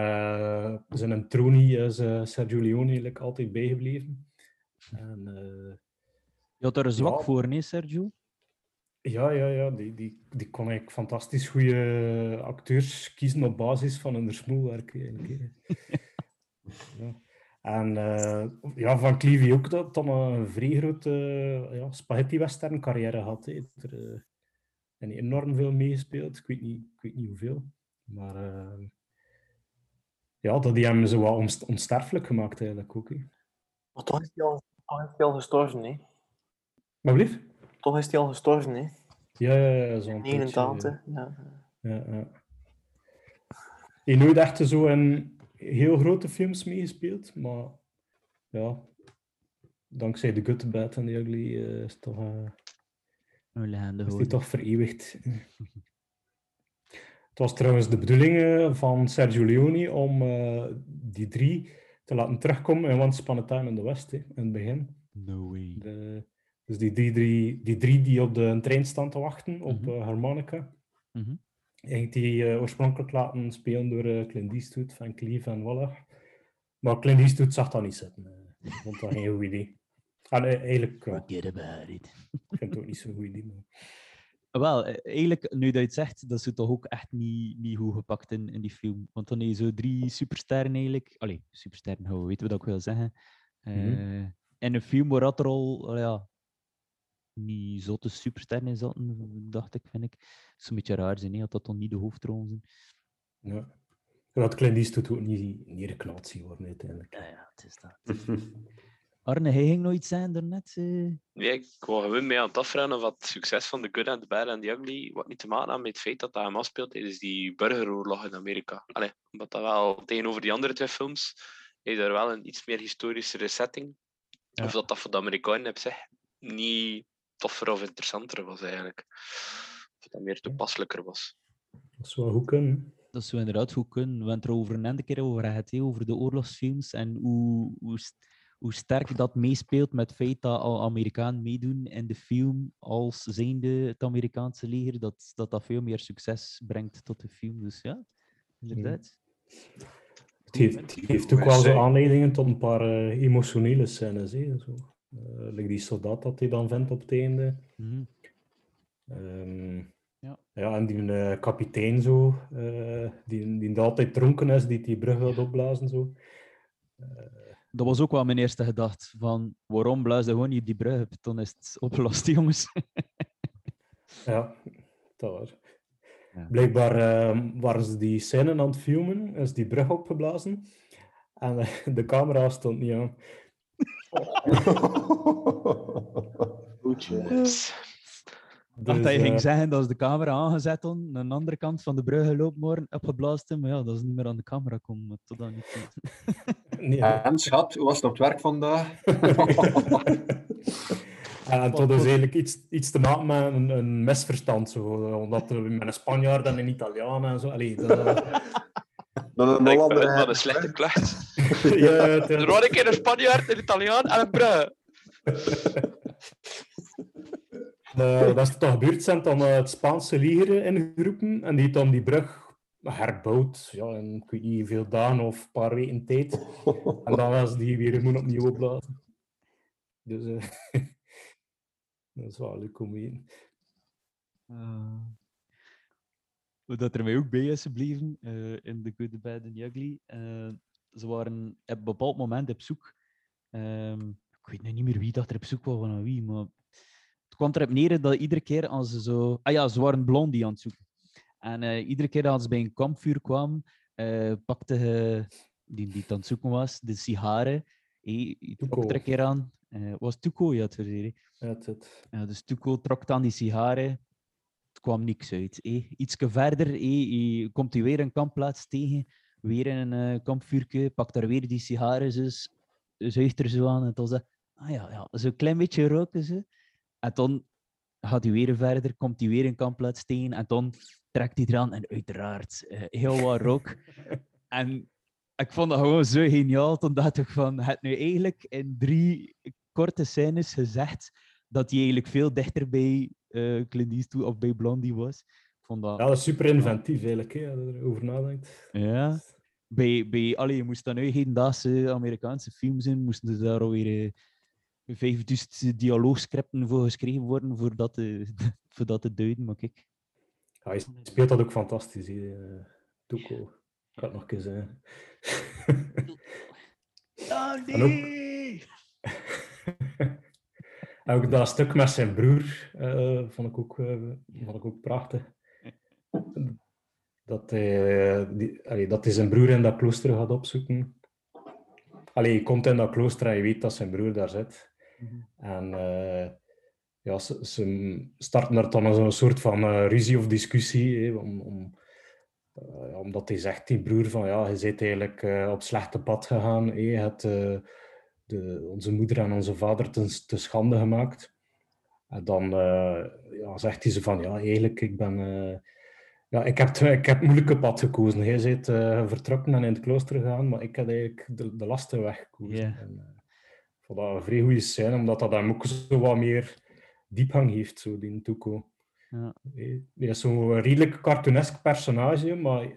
zijn tronie is Sergio Leone eigenlijk altijd bijgebleven. En, Je had er een zwak Ja. voor, nee, Sergio? Ja, ja, ja. Die, die, die kon eigenlijk fantastisch goede acteurs kiezen op basis van hun smoelwerk. Eigenlijk. ja. En eh, ja, van Cleavy ook dat dan een vrij grote eh, ja, spaghetti-western carrière had. Hè. Heeft Er eh, en enorm veel meegespeeld. Ik weet niet, ik weet niet hoeveel. Maar eh, ja, dat die hem zo wat onst- onsterfelijk gemaakt eigenlijk ook. Hè. Maar toch is hij al, hij al gestorven, hè? Maar blief? Toch is hij al gestorven, hè? Ja, ja, ja, zo'n tijdje, 89, ja. Ja, ja. Nooit echt zo in heel grote films meegespeeld, maar ja, dankzij The Good, The Bad and The Ugly eh, is, toch, eh, is die toch vereeuwigd. Het was trouwens de bedoeling eh, van Sergio Leone om eh, die drie te laten terugkomen in Once Upon a Time in the West, hè, in het begin. No way. De, dus die drie, drie, die drie die op de trein staan te wachten op Mhm. eh, harmonica. Mhm. Eigenlijk die eh, oorspronkelijk laten spelen door eh, Clint Eastwood, Van Cleef en Waller. Maar Clint Eastwood zag dat niet zitten. Ik vond dat geen goed idee. En, eigenlijk, Forget about it. ik vind het ook niet zo'n goed idee. Maar... Wel, eh, eigenlijk, nu dat je het zegt, dat is toch ook echt niet, niet goed gepakt in, in die film. Want dan heb je zo drie supersterren eigenlijk. Allee, supersterren, hoe weten we wat ik wil zeggen. Mhm. Eh, In een film waar dat er al, ja, niet zotte supersterren in zaten, dacht ik, vind ik. Het zou een beetje raar zijn, hè, dat dat dan niet de hoofdrollen zijn. Ja. Dat Clint Eastwood ook niet neergeknald zien worden uiteindelijk. Ja, ja, het is dat. Arne, hij ging nooit zijn daarnet. eh Nee, ik wou gewoon mee aan het afvragen of het succes van The Good and the Bad and the Ugly wat niet te maken had met het feit dat dat hem afspeelt tijdens die burgeroorlog in Amerika. Allee, omdat dat wel tegenover die andere twee films is er wel een iets meer historischere setting. Ja. Of dat dat voor de Amerikanen op zich niet toffer of interessanter was eigenlijk. Of dat meer toepasselijker was. Dat zou wel goed kunnen. Dat zou inderdaad goed kunnen. We hebben het er over een ende keer over gehad, hè, over de oorlogsfilms en hoe, hoe, hoe sterk dat meespeelt met het feit dat al Amerikanen meedoen in de film als zijnde het Amerikaanse leger, dat dat, dat veel meer succes brengt tot de film. Dus ja, inderdaad. Het heeft, het heeft ook wel zo aanleidingen tot een paar eh, emotionele scènes. Hè, zo. Eh, like die soldaat dat hij dan vindt op het einde. Mhm. Ehm, Ja. ja, en die eh, kapitein zo, eh, die, die altijd dronken is, die die brug wil opblazen. Zo. Dat was ook wel mijn eerste gedachte, van waarom je gewoon niet die brug op? Dan is het opgelost, jongens. Ja, dat was. Ja. Blijkbaar eh, waren ze die scène aan het filmen, is die brug opgeblazen. En de camera stond niet aan. Dus, Ik dacht Dus, dat je ging eh, zeggen dat ze de camera aangezet hadden, aan de andere kant van de brug gelopen worden, opgeblazen, maar ja, dat is niet meer aan de camera komen, maar tot dan niet. nee, En schat, hoe was het op het werk vandaag? En het had dus eigenlijk iets, iets te maken met een, een misverstand. Zo, omdat er met een Spanjaard en een Italiaan en zo. Allee, dat, Dan een ik vind Hollander. het wel een slechte klacht. ja, het, Er was een keer een Spanjaard, een Italiaan en een brug. Eh, dat is toch gebeurd, zijn dan eh, het Spaanse leger ingeroepen en die heeft dan die brug herbouwd. Ja, in ik weet niet hoeveel dagen of een paar weken tijd. En dan was die weer moet opnieuw opblazen. Dus eh, dat is wel leuk om te weten. Wat dat er mij ook bij is gebleven eh, in The Good, The Bad and The Ugly. eh, ze waren op een bepaald moment op zoek. ehm, ik weet nu niet meer wie dat er op zoek was van wie, maar het kwam erop neer dat iedere keer als ze zo... Ah ja, ze waren blondie aan het zoeken. En eh, iedere keer als ze bij een kampvuur kwamen, eh, pakte hij, die, die het aan het zoeken was, de sigaren. Tuco. trok er een keer aan. Was Tuco, ja, het verzeer. Ja, het. Ja, dus Tuco trok dan die sigaren. Kwam niks uit. Eh. Ietsje verder eh, komt hij weer een kampplaats tegen. Weer in een eh, kampvuurtje. Pakt daar weer die sigaren. Dus, zuigt er zo aan. En dan zegt ah ja, ja zo'n klein beetje roken ze. En dan gaat hij weer verder. Komt hij weer een kampplaats tegen. En dan trekt hij eraan. En uiteraard eh, heel wat rook. en ik vond dat gewoon zo geniaal. Toen dacht ik van, het nu eigenlijk in drie korte scènes gezegd dat hij eigenlijk veel dichter bij eh Clint Eastwood of bij Blondie was. Ik vond dat... Ja, dat is super inventief eigenlijk, hè, als je erover nadenkt. Ja. Bij, bij, allee, je moest dan nu hedendaagse Amerikaanse films in, moesten ze daar alweer eh, 5000 dialoogscripten voor geschreven worden voordat te, voordat te duiden, maar kijk. Ja, hij speelt dat ook fantastisch, hè, eh, Tuco. Ik ga het nog een keer zeggen. Oh En ook- En ook dat stuk met zijn broer eh, vond, ik ook, eh, vond ik ook prachtig. Dat hij, eh, die, allee, dat hij zijn broer in dat klooster gaat opzoeken. Allee, je komt in dat klooster en je weet dat zijn broer daar zit. En eh, ja, ze, ze starten er dan zo'n soort van ruzie of discussie. hè, om, om, omdat hij zegt, die broer, van ja, je bent eigenlijk eh, op slechte pad gegaan. Je hebt de, onze moeder en onze vader te, te schande gemaakt. En dan eh, ja, zegt hij ze van, ja, eigenlijk, ik ben... eh, ja, ik heb, ik heb het moeilijke pad gekozen. Jij bent eh, vertrokken en in het klooster gegaan, maar ik heb eigenlijk de, de lasten weg gekozen. Ja. En, ik vond dat een vrij goede scène, omdat dat hem ook zo wat meer diepgang heeft, zo, die Tuco. Ja. Die is zo'n redelijk cartoonesk personage, maar er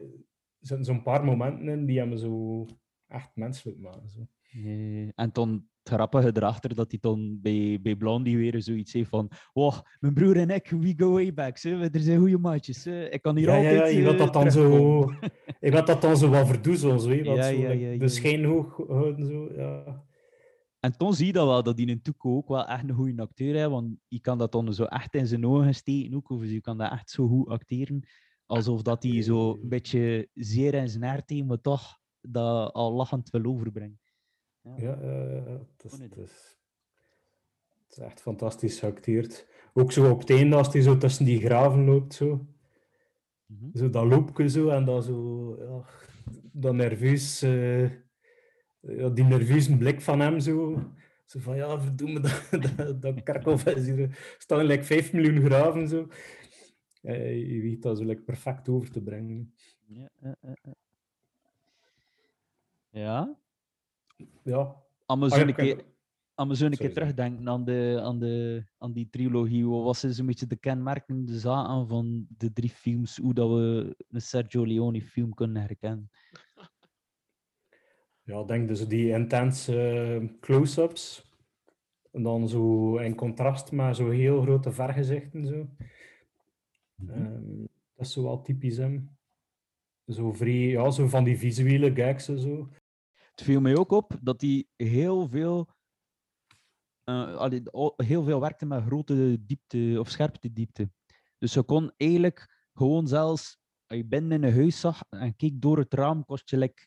zitten zo'n paar momenten in die hem zo echt menselijk maken. Zo. Eh, en dan het grappige erachter dat hij dan bij, bij Blondie weer zoiets heeft van wow, mijn broer en ik, we go way back. Ze. We zijn goede maatjes. hè. Ik kan hier Ja, ja, altijd ja, je wilt eh, dat dan zo, terugkomen." je wilt dat dan zo wat verdoezelen, zo, hè, Ja, zo, ja, ja, de schijn hoog houden. Zo, ja. En toen zie je dat wel, dat hij in Tuco ook wel echt een goede acteur is, want je kan dat dan zo echt in zijn ogen steken ook, of je kan dat echt zo goed acteren, alsof dat hij zo een beetje zeer in zijn hart heeft, maar toch dat al lachend wil overbrengen. Ja, eh, het, is, het, is, het is echt fantastisch geacteerd. Ook zo op het einde, als hij zo tussen die graven loopt, zo. Zo dat loopje zo, en dan zo... Ja, dat nerveus... eh, ja, die nerveuze blik van hem, zo. Zo van, ja, verdomme, dat, dat, dat kerkhof is hier... Er staan like 5 miljoen graven, zo. Eh, je weet dat zo like, perfect over te brengen. Ja, eh, eh, eh. ja. Ja. Als we Ah, zo een keer, een keer terugdenken aan, de, aan, de, aan die trilogie, wat was zo'n beetje de kenmerkende zaken van de drie films, hoe dat we een Sergio Leone film kunnen herkennen? Ja, ik denk dus die intense eh, close-ups. En dan zo in contrast met zo heel grote vergezichten. Zo. Ehm, dat is zo wel typisch hem. Zo vrij, ja, zo van die visuele gags en zo. Het viel mij ook op dat hij heel veel, eh, allee, heel veel werkte met grote diepte of scherpte diepte. Dus je kon eigenlijk gewoon zelfs, als je binnen in een huis zag en keek door het raam, kost je like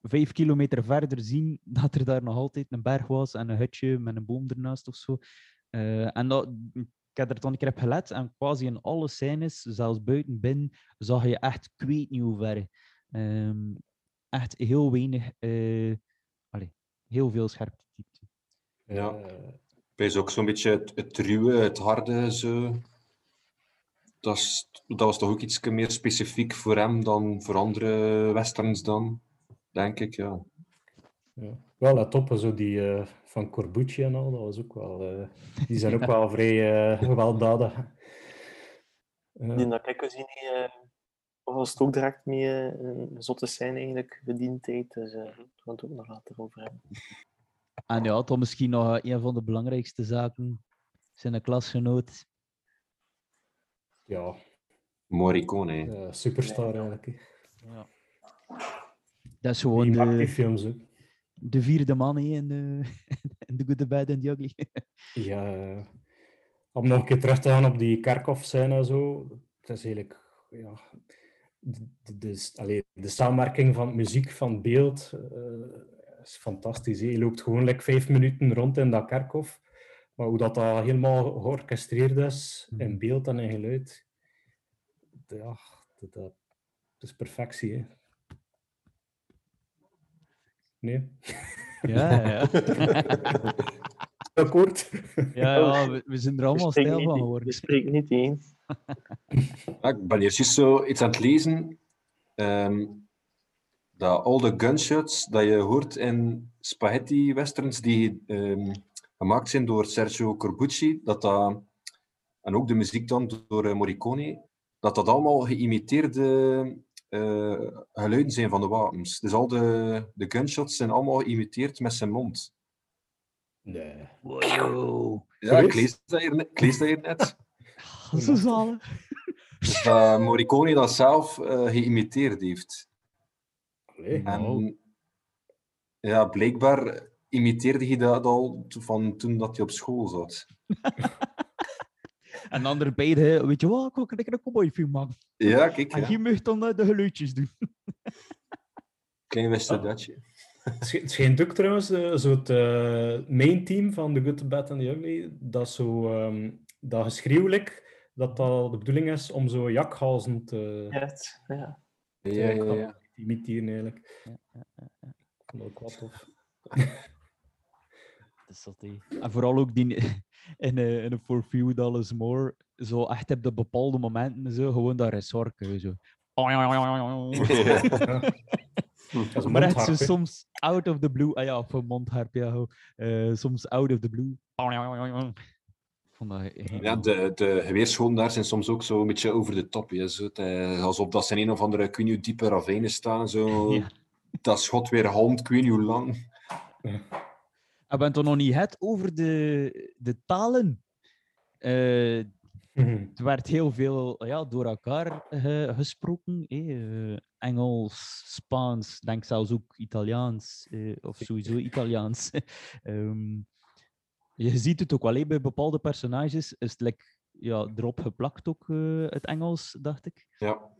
vijf kilometer verder zien dat er daar nog altijd een berg was en een hutje met een boom ernaast of zo. Eh, en dat, ik heb er dan een keer op gelet en quasi in alle scènes, zelfs buiten binnen, zag je echt, ik weet niet hoe ver. Ehm, echt heel weinig, eh, allee, heel veel scherpte diepte. Ja. Is ook zo'n beetje het, het ruwe, het harde. Zo. Dat, is, dat was toch ook iets meer specifiek voor hem dan voor andere westerns dan, denk ik. Ja. Ja. Wel, let op, zo die eh, van Corbucci en al, dat was ook wel, eh, die zijn ook Ja. wel vrij eh, gewelddadig. Die dat ik was het ook direct mee eh, een zotte scène eigenlijk verdiend heeft. Dus eh, daar gaan we het ook nog later over hebben. En ja, dan misschien nog een van de belangrijkste zaken, zijn klasgenoot. Ja, Morricone. hè. eh, superstar eigenlijk. Ja. Dat is gewoon Die de, films ook. de vierde man hè, in, de, in The Good, The Bad and The Ugly. Ja, eh, om nog een keer terug te gaan op die kerkhof-scène en zo. Het is eigenlijk, ja, de, de, de, allee, de samenwerking van muziek, van beeld, eh, is fantastisch. hè. Je loopt gewoon like, vijf minuten rond in dat kerkhof. Maar hoe dat, dat helemaal georchestreerd is, in beeld en in geluid, ja, dat, is perfectie. Hè. Nee? Ja, ja. Akkoord? Ja, ja we, we zijn er allemaal stijl van geworden. We spreken niet eens. Ja, ik ben hier juist zo iets aan het lezen. ehm, dat al de gunshots dat je hoort in spaghetti westerns die ehm, gemaakt zijn door Sergio Corbucci, dat dat, en ook de muziek dan door eh, Morricone, dat dat allemaal geïmiteerde eh, geluiden zijn van de wapens. Dus al de, de gunshots zijn allemaal geïmiteerd met zijn mond. Nee. Wow. Ja, ik lees dat hier, ik lees dat hier net. Zo zalig. Dat Morricone dat zelf eh, geïmiteerd heeft. Allee. En ja, blijkbaar imiteerde hij dat al van toen dat hij op school zat. En de andere beide, weet je wat, ik wil een cowboyfilm maken. Ja, kijk, En ja. je mag dan eh, de geluidjes doen. Klein wist datje. Het sch- het schijnt ook trouwens, eh, zo het eh, main team van The Good, The Bad and The Ugly, dat zo, ehm, dat geschreeuwelijk, dat dat de bedoeling is om zo jakhalzen te, Ja, het- ja. te Ja, ja, ja. imiteren eigenlijk. Dat ook wel tof. En vooral ook die in, eh, in een For Few Dollars More, zo echt op de bepaalde momenten, zo, gewoon. Zo. Dat is een maar echt zo soms out of the blue, ah ja, een mondharp, ja. Eh, soms out of the blue. Ik vond dat Ja, de, de geweerschoten daar zijn soms ook zo een beetje over de top. Ja, zo. Het, eh, alsof dat ze in een of andere, ik weet niet diepe ravijnen staan. Zo. Ja. Dat schot weer hand, ik weet niet hoe lang. We hebben het er nog niet het over de, de talen. Eh, Mhm. er werd heel veel ja, door elkaar gesproken. eh, Engels, Spaans, denk zelfs ook Italiaans, eh, of sowieso Italiaans. Ehm, je ziet het ook wel hè, bij bepaalde personages. Is het like, ja, erop geplakt ook eh, het Engels, dacht ik. Ja,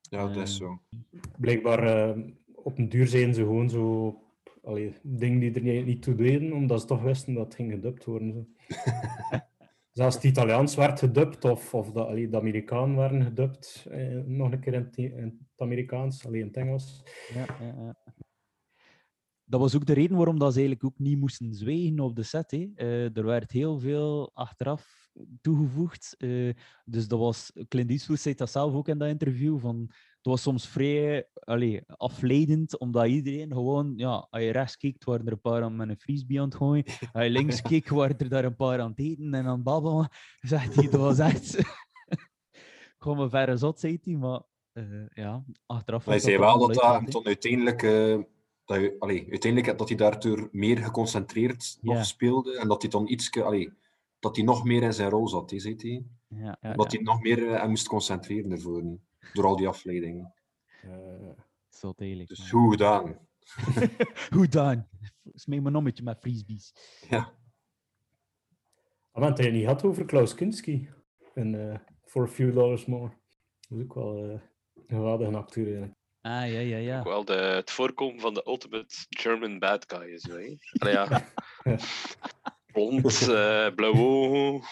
ja dat is Eh, zo. Blijkbaar eh, op een duur zijn ze gewoon zo allee, dingen die er niet, toe deden, omdat ze toch wisten dat het ging gedubt worden. Zo. Zelfs het Italiaans werd gedubt, of, of de, allee, de Amerikanen werden gedubt, eh, nog een keer in het, in het Amerikaans, alleen in het Engels. Ja, ja, ja. Dat was ook de reden waarom dat ze eigenlijk ook niet moesten zwijgen op de set. Hè. Eh, er werd heel veel achteraf toegevoegd. eh, dus dat was, Clint Eastwood zei dat zelf ook in dat interview. Van, het was soms vrij allee, afleidend, omdat iedereen gewoon, ja, als je rechts keek, waren er een paar aan met een frisbee aan het gooien. Als je links keek, waren er daar een paar aan het eten en aan het babbelen. Zegt hij, dat was echt... Gewoon een verre zot, zei hij, maar eh, ja, achteraf... Hij zei wel dat dat tot uiteindelijk, dat, je, allee, uiteindelijk dat hij daardoor meer geconcentreerd nog speelde en dat hij dan iets, dat hij nog meer in zijn rol zat, zei hij. Ja, ja, dat ja. hij nog meer eh, moest concentreren ervoor, door al die afleidingen. Eh, Zo eigenlijk. Dus goed gedaan. Goed dan. Smeek me nog met frisbees. Ja. Ah, want hij niet had over Klaus Kinski in eh, For a Few Dollars More. Dat is ook wel eh, een geweldige acteur eigenlijk. Ah, ja, ja, ja. Ook wel de, het voorkomen van de ultimate German bad guy is hè. Allee, ja. Blond, eh blauwe ogen,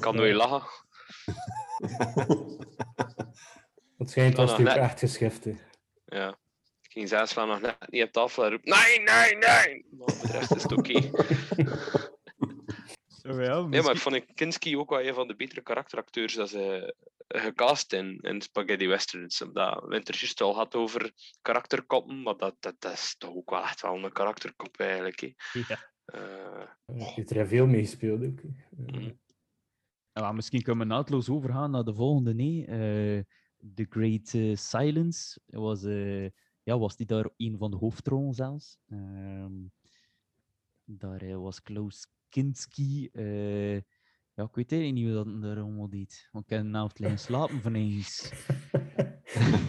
kan nooit lachen. Het schijnt als ook net- echt geschift hè. Ja. Ik ging zelfs nog net niet op tafel en roep nee, nee, nee. Maar de rest is het oké. Ja, Nee, maar ik vond Kinski ook wel een van de betere karakteracteurs dat ze eh, gecast in, in Spaghetti Westerns. Omdat we het er juist al had over karakterkoppen, maar dat, dat, dat is toch ook wel echt wel een karakterkop eigenlijk. Hè. Ja. Eh, Hij heeft er veel mee gespeeld ook. Eh, mm. Ja, misschien kunnen we naadloos overgaan naar de volgende. Nee. Eh, The Great eh, Silence was, eh, ja, was die daar een van de hoofdrollen zelfs. Ehm, daar was Klaus Kinski. eh, ja, ik weet eigenlijk niet hoe dat daar allemaal deed. Want ik heb een avond liggen slapen van eens.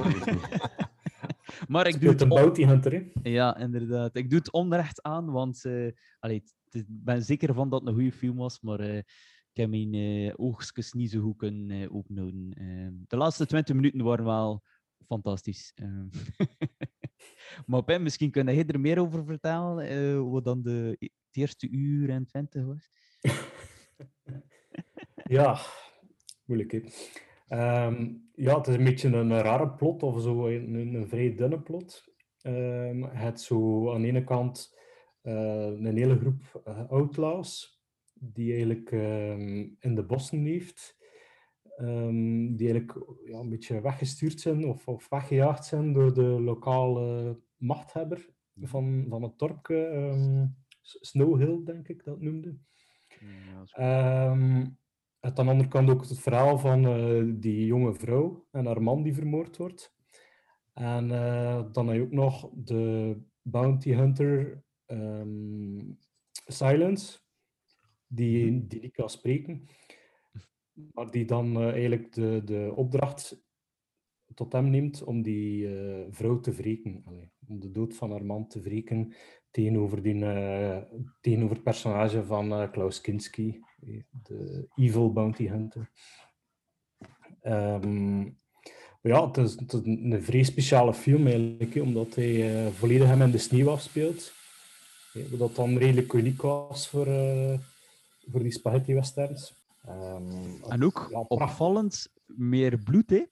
maar ik doe het een op- bounty hunter, hè? Ja, inderdaad. Ik doe het onrecht aan, want eh allee, ik ben zeker van dat het een goede film was, maar eh, ik heb mijn eh, oogstjes niet zo goed kunnen opnoden. Ehm, de laatste 20 minuten waren wel fantastisch. Ehm. maar misschien kun jij er meer over vertellen, wat dan de eerste uur en 20 was? Ja, moeilijk hè. Ehm, ja, het is een beetje een rare plot, of zo, een, een, vrij dunne plot. Ehm het zo aan de ene kant eh, een hele groep eh, outlaws, die eigenlijk ehm, in de bossen leeft, die eigenlijk ja, een beetje weggestuurd zijn of, of weggejaagd zijn door de lokale machthebber van, van het S- Snow Hill, denk ik dat het noemde. Ehm, het aan de andere kant ook het verhaal van eh, die jonge vrouw en haar man die vermoord wordt. En eh, dan heb je ook nog de bounty hunter, ehm, Silence, die, die niet kan spreken, maar die dan eh, eigenlijk de, de opdracht tot hem neemt om die vrouw te wreken. Allee, om de dood van haar man te wreken tegenover, die, eh, tegenover het personage van eh, Klaus Kinski, de evil bounty hunter. Ehm, ja, het is, het is een vrij speciale film eigenlijk, omdat hij eh, volledig hem in de sneeuw afspeelt. Wat dat dan redelijk uniek was voor, voor die spaghetti westerns. Ehm, En ook ja, opvallend meer bloed, hè?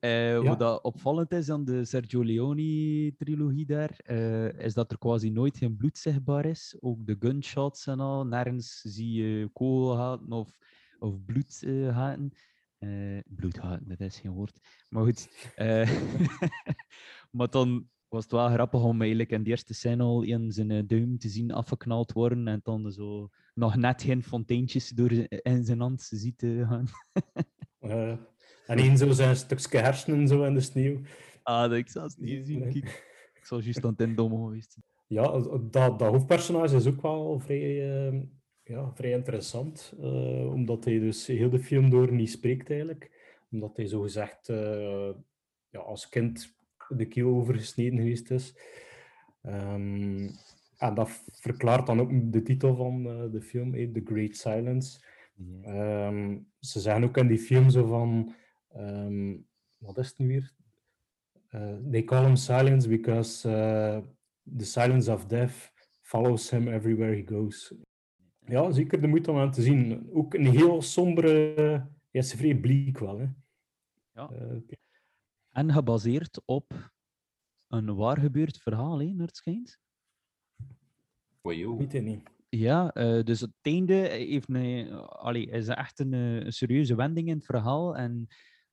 Ja. Wat dat opvallend is aan de Sergio Leone-trilogie daar, eh, is dat er quasi nooit geen bloed zichtbaar is. Ook de gunshots en al, nergens zie je kogelgaten of, of bloedgaten. Eh bloedgaten, dat is geen woord. Maar goed. maar dan was het wel grappig om eigenlijk in de eerste scène al in zijn duim te zien afgeknald worden en dan zo nog net geen fonteintjes door in zijn hand ziet gaan. En één zo zijn stukje hersenen zo in de sneeuw. Ah, dat ik zelfs niet zien. Nee. Ik zou juist aan het indommen geweest zijn. Ja, dat, dat hoofdpersonage is ook wel vrij, eh, ja, vrij interessant. eh, omdat hij dus heel de film door niet spreekt eigenlijk. Omdat hij zogezegd uh, ja, als kind de keel overgesneden geweest is. Ehm, en dat verklaart dan ook de titel van eh, de film, The Great Silence. Ehm, ze zeggen ook in die film zo van... ehm, wat is het nu weer? Uh, they call him silence because uh, the silence of death follows him everywhere he goes. Ja, zeker de moeite om aan te zien. Ook een heel sombere... Ja, is vrij bleek wel, hè. Ja. Eh, En gebaseerd op een waar gebeurd verhaal, hè, naar het schijnt. Weet het niet. Ja, eh, dus het einde heeft een, allee, is echt een, eh, een serieuze wending in het verhaal. En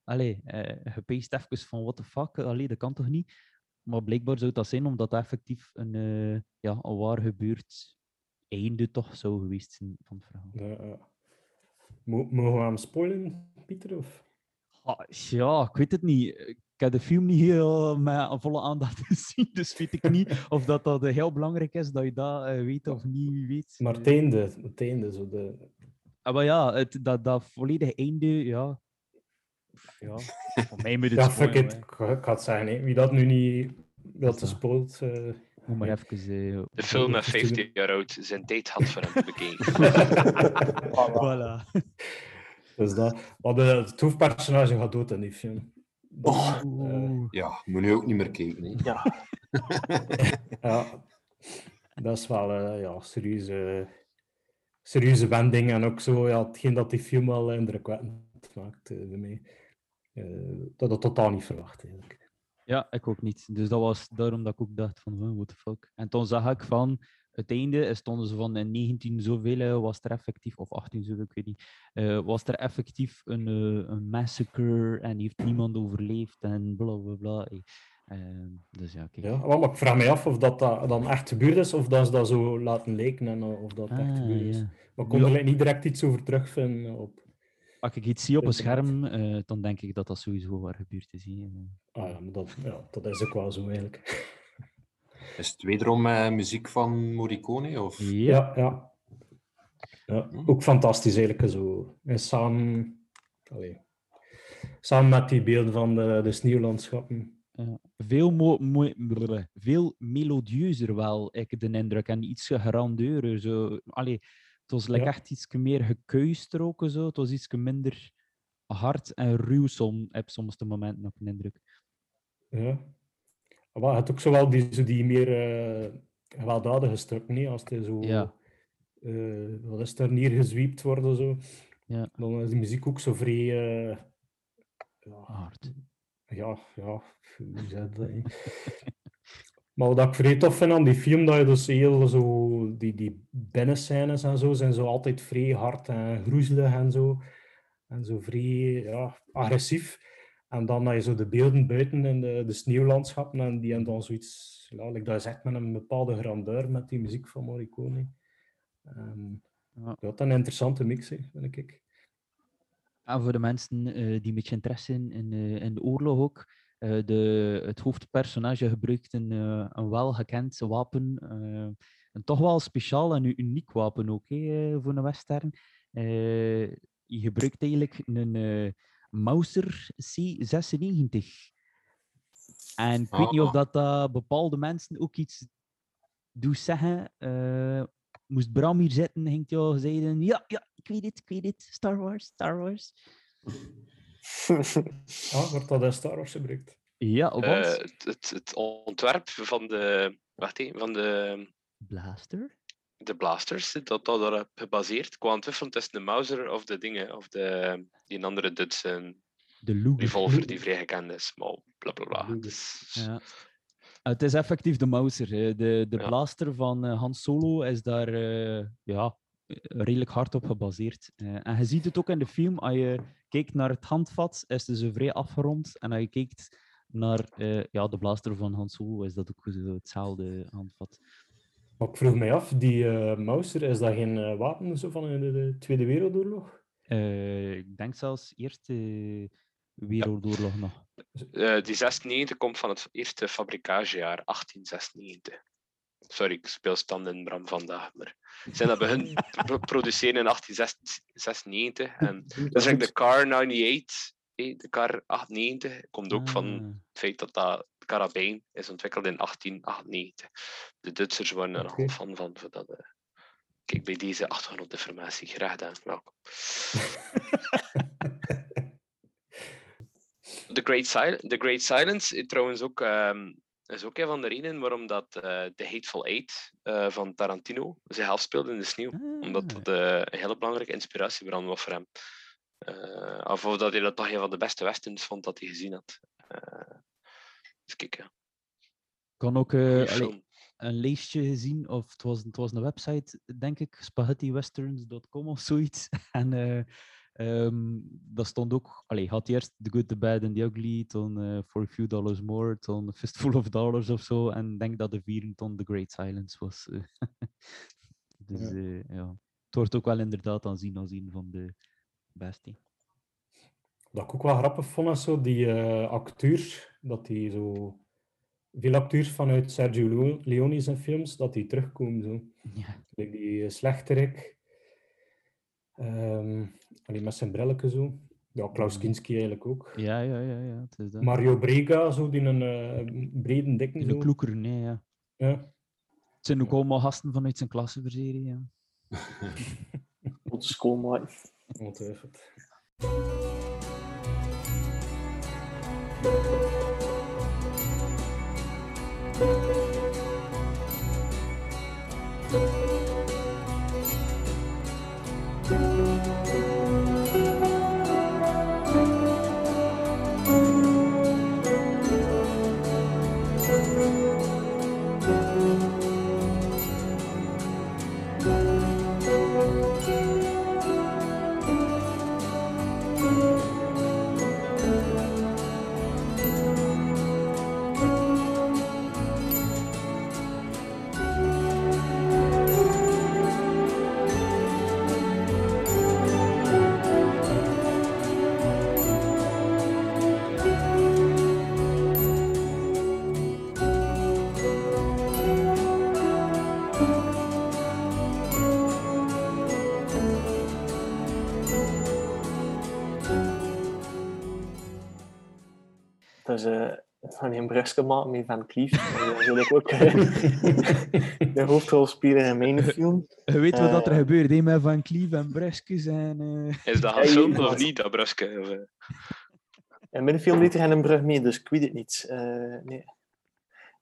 allee, eh, peest even van what the fuck, allee, dat kan toch niet? Maar blijkbaar zou dat zijn omdat dat effectief een, eh, ja, een waar gebeurd einde toch zou geweest zijn van het verhaal. Ja, ja. Mo- Mogen we hem spoilen, Pieter? Of? Ah, ja, ik weet het niet. Ik heb de film niet heel met een volle aandacht gezien, dus weet ik niet of dat, dat eh, heel belangrijk is dat je dat eh, weet of niet weet. Maar het einde, het einde zo de... Ah, maar ja, het, dat, dat volledige einde, ja. Ja, voor mij moet het Ja, fuck it. Ik ga- ga het zeggen. Wie dat nu niet wil te spoilt... eh, Moet maar even... eh, De film met te 50 jaar oud zijn tijd had voor hem bekeken. Voilà. Dus dat. Maar de, het hoofdpersonage gaat dood in die film. Dus, eh, Ja, moet nu ook niet meer kijken. Hè. Ja, ja, dat is wel een ja, serieuze, serieuze wending. En ook zo, ja, hetgeen dat die film wel indrukwekkend maakt eh, bij mij. Eh, dat had totaal niet verwacht eigenlijk. Ja, ik ook niet. Dus dat was daarom dat ik ook dacht van, huh, what the fuck. En toen zag ik van, het einde stonden ze van in 19 zoveel, eh, was er effectief, of 18 zoveel, ik weet niet, eh, was er effectief een, eh, een massacre en heeft niemand overleefd en bla bla bla. eh. Ehm, dus ja, kijk. Ja, maar ik vraag me af of dat, dat dan echt gebeurd is of dat ze dat zo laten lijken en of dat echt Ah, gebeurd is. ja. Maar ik kon Ja. er niet direct iets over terugvinden op. Als ik iets zie op een scherm, eh, dan denk ik dat dat sowieso waar gebeurd is. hè. Ah ja, maar dat, ja, dat is ook wel zo eigenlijk. Is het wederom eh, muziek van Morricone? Of? Ja. Ja, ja. ja ook fantastisch eigenlijk. Zo. En samen, allee, samen met die beelden van de, de sneeuwlandschappen. Ja. Veel, mo mo- brrr, veel melodieuzer wel, ik de indruk. En iets grandeurer. Zo. Allee, het was like Ja. echt iets meer gekuister ook. Zo. Het was iets minder hard en ruw som, heb soms de momenten ook een indruk. Ja. Maar het ook zo wel die, zo die meer eh gewelddadige stukken, niet? als hij zo... Ja. eh, wat is er neergezwiept worden, zo. Ja. dan is de muziek ook zo vrij... eh, ja, Hard. ja, ja, hoe dat? maar wat ik vrij tof vind aan die film, dat je dus heel zo... Die, die binnenscènes en zo zijn zo altijd vrij hard en groezelig en zo. En zo vrij ja, agressief. En dan dat je zo de beelden buiten in de, de sneeuwlandschappen en die hebben dan zoiets... Ja, like dat is echt met een bepaalde grandeur met die muziek van Morricone. Ehm Ja. ja, dat is een interessante mix, hè, vind ik. En voor de mensen eh, die een beetje interesse in, in, eh, in de oorlog ook. Eh, de, het hoofdpersonage gebruikt een, eh, een welgekend wapen. eh, een toch wel speciaal en uniek wapen ook hè, voor een western. Je gebruikt eigenlijk een Mauser C96. En ik weet niet of Ah. dat, bepaalde mensen ook iets doet zeggen. Moest Bram hier zitten, ging hij al zeiden, ja, ja, ik weet het, ik weet het, Star Wars, Star Wars. Ah, wordt dat in Star Wars gebruikt? Ja, want Eh, het, het, het ontwerp van de, wacht even, van de, Blaster? de blasters, dat dat daarop gebaseerd. Kwam twijfelen tussen de Mauser of de dingen, of de, die andere Duitse De Luger. revolver die vrij gekend is. Maar bla bla bla. Is- Ja. Het is effectief de Mauser. De, de Ja. blaster van eh, Han Solo is daar eh, ja, redelijk hard op gebaseerd. Eh, en je ziet het ook in de film. Als je kijkt naar het handvat, is het zo vrij afgerond. En als je kijkt naar eh, ja, de blaster van Han Solo, is dat ook zo hetzelfde handvat. Maar ik vroeg mij af, die eh Mauser, is dat geen eh, wapen zo van in de, de Tweede Wereldoorlog? Eh, ik denk zelfs Eerste Wereldoorlog nog. Eh, die 96 komt van het eerste fabrikagejaar, 1896. Sorry, ik speel stand in Bram vandaag, maar ze zijn dat te pro- produceren in 1896. En dat is eigenlijk de Car 98, eh, de Car 98, komt ook van Ah. het feit dat dat karabijn is ontwikkeld in 1898. De Duitsers waren er nogal fan van. Voor dat, eh. Kijk, bij deze achtergrondinformatie, graag gedaan. Welkom. The Great, Sil The Great Silence is trouwens ook, ehm, is ook een van de redenen waarom dat eh The Hateful Eight eh, van Tarantino zich afspeelde in de sneeuw. Omdat Ah. dat eh, een hele belangrijke inspiratiebron was voor hem. Of dat hij dat toch een van de beste westerns vond dat hij gezien had. Dus kijk, ja. kan ook allee, een lijstje gezien, of het was, het was een website, denk ik, spaghettiwesterns.com of zoiets. En eh ehm, dat stond ook, allee, had eerst The Good, The Bad and The Ugly, toen eh, For a Few Dollars More, toen A Fistful of Dollars of zo, en denk dat de vierde ton The Great Silence was. eh. dus Ja. ja. ja, het wordt ook wel inderdaad aanzien als een van de beste. Wat ik ook wel grappig vond, is zo die eh, acteur, dat die zo... Veel acteurs vanuit Sergio Leo- Leone zijn films, dat die terugkomen. Zo. Ja. Die slechterik. Ehm allee, met zijn brilletje zo. Ja, Klaus Kinski eigenlijk ook. Ja, ja, ja, ja, het is dat. Mario Brega, zo, die een eh, brede, dikke In de kloeker, nee, ja. Ja. Het zijn ook allemaal gasten vanuit zijn klasse, verzeer ja. Op de schoolmaat. Ongetwijfeld. Dat is eh, van een Bruske maat met Van Cleef. Dat is natuurlijk ook eh, de hoofdrolspeler in mijn film. Je weet wat dat er Eh, gebeurt, hè, met Van Cleef en Breskes en... eh, Is dat Ja, gefilmd of niet, dat Bruske? Of, eh? In mijn film deed er geen brug mee, dus ik weet het niet. Eh, nee.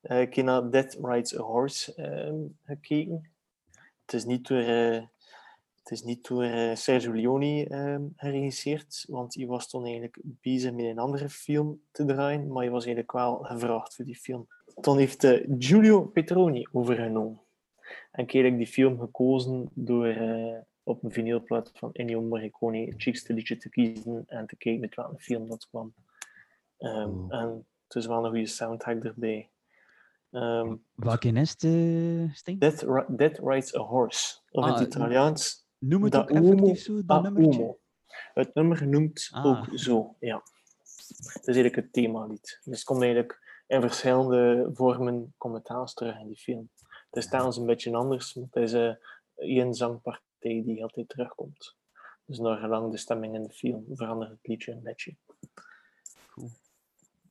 Eh, ik heb naar Dead Rides a Horse ehm, gekeken. Het is niet door, eh, het is niet door eh, Sergio Leone ehm, geregisseerd, want hij was toen eigenlijk bezig met een andere film te draaien, maar hij was eigenlijk wel gevraagd voor die film. Toen heeft eh, Giulio Petroni overgenomen. En ik die film gekozen door eh, op een vinylplaat van Ennio Morricone het chicste liedje te kiezen en te kijken met welke film dat kwam. Ehm, Oh. En het is wel een goede soundtrack erbij. Ehm Welke is het, Stijn? Dead, Ri- Dead Rides a Horse. Of in Ah, het Italiaans. Noem het Da ook effectief zo, dat nummertje? Het nummer noemt Ah. ook zo, ja. Het is eigenlijk het themalied. Dus het komt eigenlijk in verschillende vormen aan terug in die film. Het is trouwens een beetje anders, want het is eh, één zangpartij die altijd terugkomt. Dus naar gelang de stemming in de film verandert het liedje een beetje.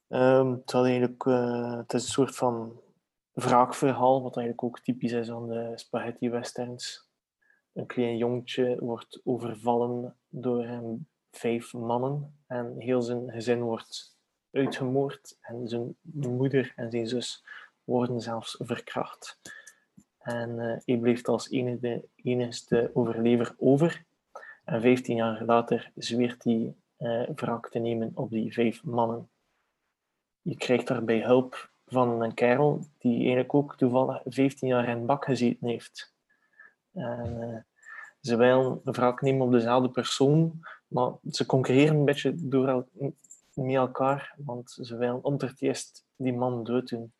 Ehm, het, had eigenlijk, eh, het is een soort van wraakverhaal, wat eigenlijk ook typisch is aan de spaghetti westerns. Een klein jongetje wordt overvallen door vijf mannen en heel zijn gezin wordt uitgemoord en zijn moeder en zijn zus worden zelfs verkracht. En eh, hij bleef als enige, enigste overlever over. En 15 jaar later zweert hij eh, wraak te nemen op die vijf mannen. Je krijgt daarbij hulp van een kerel die eigenlijk ook toevallig 15 jaar in bak gezeten heeft. En, eh, ze willen wraak nemen op dezelfde persoon, maar ze concurreren een beetje door met elkaar, want ze willen om het eerst die man dood doen.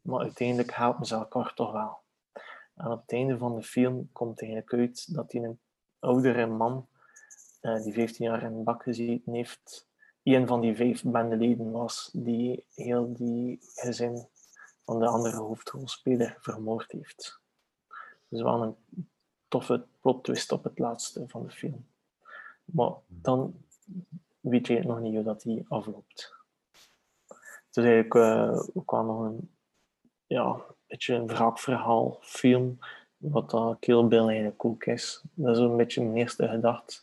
Maar uiteindelijk helpen ze elkaar toch wel. En op het einde van de film komt eigenlijk uit dat die een oudere man, eh, die 15 jaar in bak gezeten heeft, een van die vijf bendeleden was die heel die gezin van de andere hoofdrolspeler vermoord heeft. Dus wel een toffe plot twist op het laatste van de film. Maar dan weet je nog niet hoe dat die afloopt. Het is eigenlijk uh, ook nog een, ja, beetje een wraakverhaal, film, wat dat Kill Bill eigenlijk ook is. Dat is een beetje mijn eerste gedachte.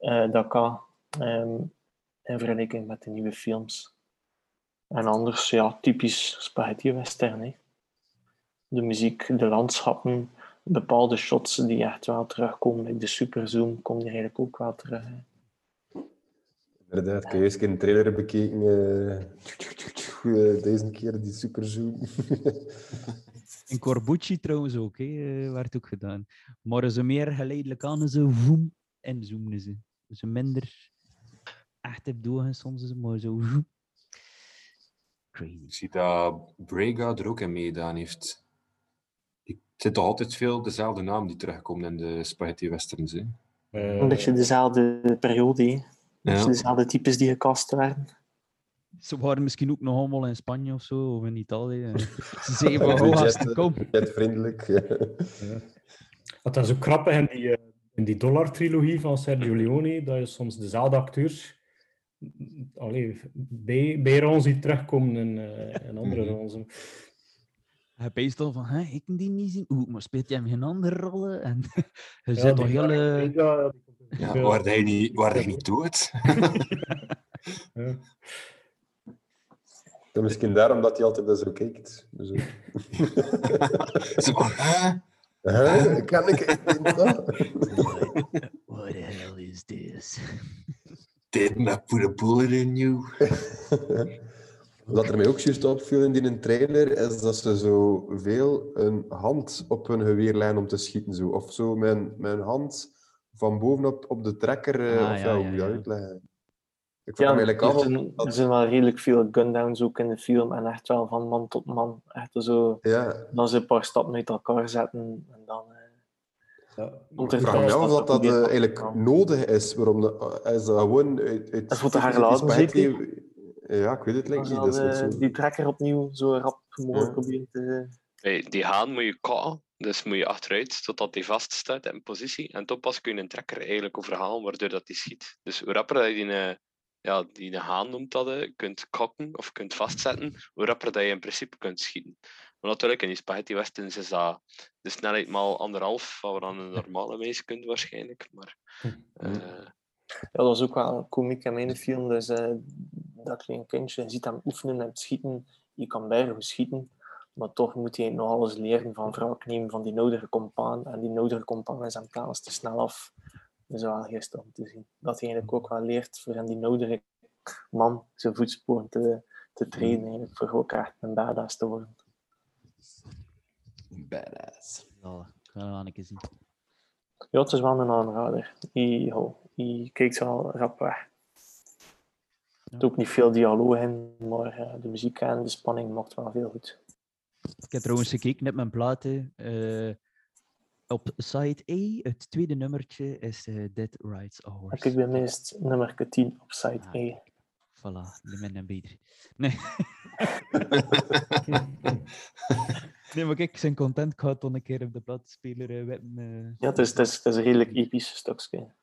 Uh, dat kan um, in vergelijking met de nieuwe films. En anders, ja, typisch spaghetti western. Hè. De muziek, de landschappen, bepaalde shots die echt wel terugkomen. De superzoom komt hier eigenlijk ook wel terug. Hè. Inderdaad, ik heb eerst een trailer bekeken. Uh, deze keer die superzoom. In Corbucci trouwens ook, hè, uh, werd ook gedaan. Maar ze meer geleidelijk aan, ze voem en zoomen ze. Dus minder echt heb doorgaan soms, is maar zo. Crazy. Ik zie dat Braga er ook in meegedaan heeft. Het zit toch altijd veel dezelfde naam die terugkomt in de spaghetti westerns. Hè? Een beetje dezelfde periode. Hè? Ja. Dezelfde types die gecast werden. Ze waren misschien ook nog allemaal in Spanje of zo, of in Italië. Ze zeggen van, oh, budget, kom. vriendelijk. Ja. Wat dan zo grappig in die, in die Dollar-trilogie van Sergio Leone, dat je soms dezelfde acteurs allee, bij, bij ons die terugkomen in, uh, in andere rollen. Hij peest al van, hè, ik kan die niet zien. Oeh, maar speelt hij hem geen andere rollen? En hij toch heel... Uh... Ja, ja, waar hij niet, waar hij niet doet. ja. Misschien daarom dat hij altijd zo kijkt. Zo, zo hè? Huh? Kan ik What the hell is this? did not put a bullet in you. Wat er mij ook juist opviel in die trailer, is dat ze zo veel een hand op hun geweer leggen om te schieten. Zo. Of zo mijn, mijn hand van bovenop op de trekker, uh, ah, of ja, hoe ja, uitleggen. Ik ja, eigenlijk er, zijn, dat... zijn wel redelijk veel gundowns ook in de film en echt wel van man tot man. Echt zo, ja. dan ze een paar stappen uit elkaar zetten en dan... Uh, ik vraag me af of dat, dat uh, eigenlijk nodig is. Waarom de, is dat gewoon uit... uit dat wordt de herladen, zeker? Ja, ik weet het niet. Dat is zo... Die trekker opnieuw zo rap mogelijk ja. proberen te... Hey, die haan moet je katten, dus moet je achteruit totdat die vaststaat in positie. En toch pas kun je een trekker eigenlijk overhalen waardoor dat die schiet. Dus hoe rapper dat je die, ja, die haan noemt dat, kunt kakken of kunt vastzetten, hoe rapper dat je in principe kunt schieten. Maar natuurlijk, in die spaghetti westerns is dat de snelheid maal anderhalf, wat we dan een normale meisje kunt waarschijnlijk. Maar, uh... Ja, dat was ook wel komiek in mijn film. Dus uh, dat klein kindje, je ziet hem oefenen en schieten. Je kan bijna schieten, maar toch moet hij nog alles leren van wraak nemen van die nodige compaan. En die nodige compaan is hem telkens te snel af. Dat is wel gisteren om te zien. Dat hij eigenlijk ook wel leert voor die nodige man zijn voetsporen te, te trainen. Eigenlijk, voor ook echt een badass te worden. Badass. Ja, gaan we een keer zien. Ja, het is wel een aanrader. Je, je kijkt wel rap weg. Er zit ook niet veel dialoog in, maar uh, de muziek en de spanning maakt wel veel goed. Ik heb trouwens gekeken met mijn platen. Uh, op site A, het tweede nummertje is uh, Dead Rights Hours. Ik ben meest nummer 10 op site ah, A. Voilà, de men en beter. Nee. Nee, maar kijk, ik ben content. Ik ga het dan een keer op de platspeler uh, wetten. eh. Ja, het is, het is, het is een redelijk episch stukje.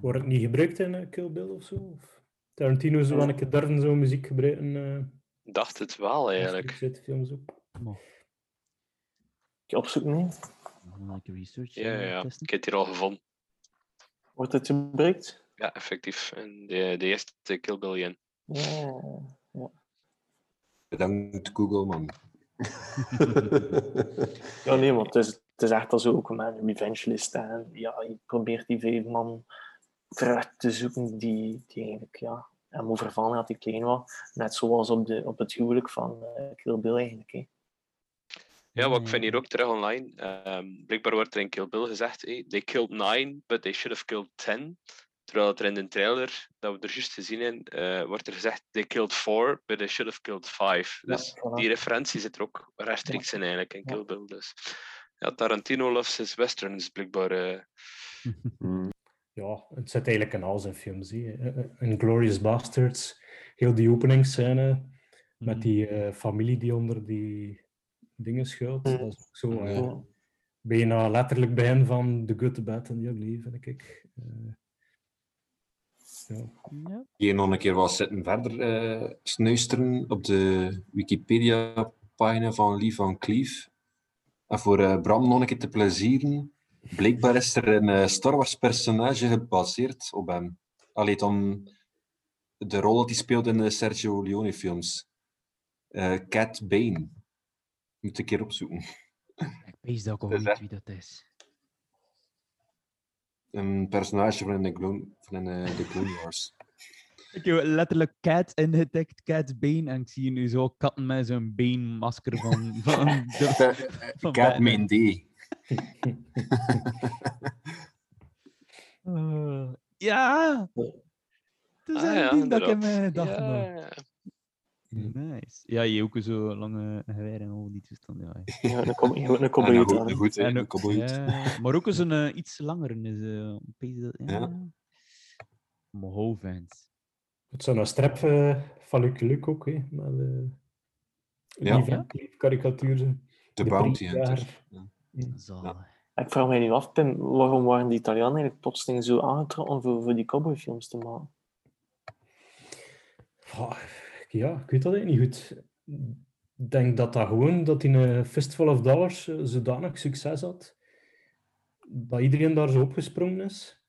Wordt het niet gebruikt in eh, Kill Bill of zo? Of Tarantino zou wel een keer durven zo'n muziek gebruiken. eh Ik dacht het wel eigenlijk. zit films ook. Ik opzoek een research. Ja, eh, ja, testen. ik heb het hier al gevonden. Wordt het gebruikt? Ja, effectief. En de, de eerste Kill Bill in. Ja. Bedankt Google, man. Ja, nee, want het is, het is echt al zo ook met een revengelist. En ja, je probeert die vijf man terug te zoeken die, die eigenlijk ja, hem overvallen had, die klein was. Net zoals op, de, op het huwelijk van eh Kill Bill eigenlijk. Hè. Ja, wat ik vind hier ook terug online. ehm, blijkbaar wordt er in Kill Bill gezegd: hey, they killed nine, but they should have killed ten. Terwijl het er in de trailer, dat we er juist gezien in, eh, wordt er gezegd: they killed four, but they should have killed five. Ja, Dus voilà. die referentie zit er ook rechtstreeks in eigenlijk in Kill Bill. Dus ja, Tarantino loves his westerns blijkbaar. eh. Ja, het zit eigenlijk in al zijn films. In Glorious Bastards, heel die openingsscène met die eh, familie die onder die dingen schuilt. Mm. Dat is ook zo eh, Ja. bijna letterlijk begin van The Good, The Bad and The Ugly, vind ik. Eh, ja. Ja. Hier nog een keer wat zitten verder eh snuisteren op de Wikipedia-pagina van Lee van Cleef. En voor eh, Bram nog een keer te plezieren. Blijkbaar is er een eh, Star Wars personage gebaseerd op hem. Allee, dan de rol dat hij speelt in de Sergio Leone films. Eh, Cat Bane. Moet ik een keer opzoeken. Ik weet ik al Dat is weet echt- wie dat is. Een personage van de Clone, van eh, de Clone Wars. Ik heb letterlijk cat ingetikt, cat been, en ik zie nu zo katten met zo'n beenmasker van... van, de, van Cat. Main D. Eh, ja! Het is Ah, ja, eigenlijk die dat ik in inderdaad. mijn gedachten Ja, ja, ja. Nice. Ja, je ook zo lange geweer en al die toestand. Ja. Ja, een kom- je En cowboy een goed, aan. goed, En ook- ja, maar ook eens een eh, iets langer. Is, eh, opeens dat- ja. Ja. Moho fans. Het zou een strip uh, van ook, hè, met uh, Ja. die Cleef karikatuur. De De Bounty. Hunter. Zalig. Ik vraag mij nu af, Pim, waarom waren die Italianen eigenlijk plotseling zo aangetrokken voor, voor die cowboyfilms te maken? Ja, ik weet dat eigenlijk niet goed. Ik denk dat dat gewoon, dat in een Fistful of Dollars eh, zodanig succes had, dat iedereen daar zo opgesprongen is.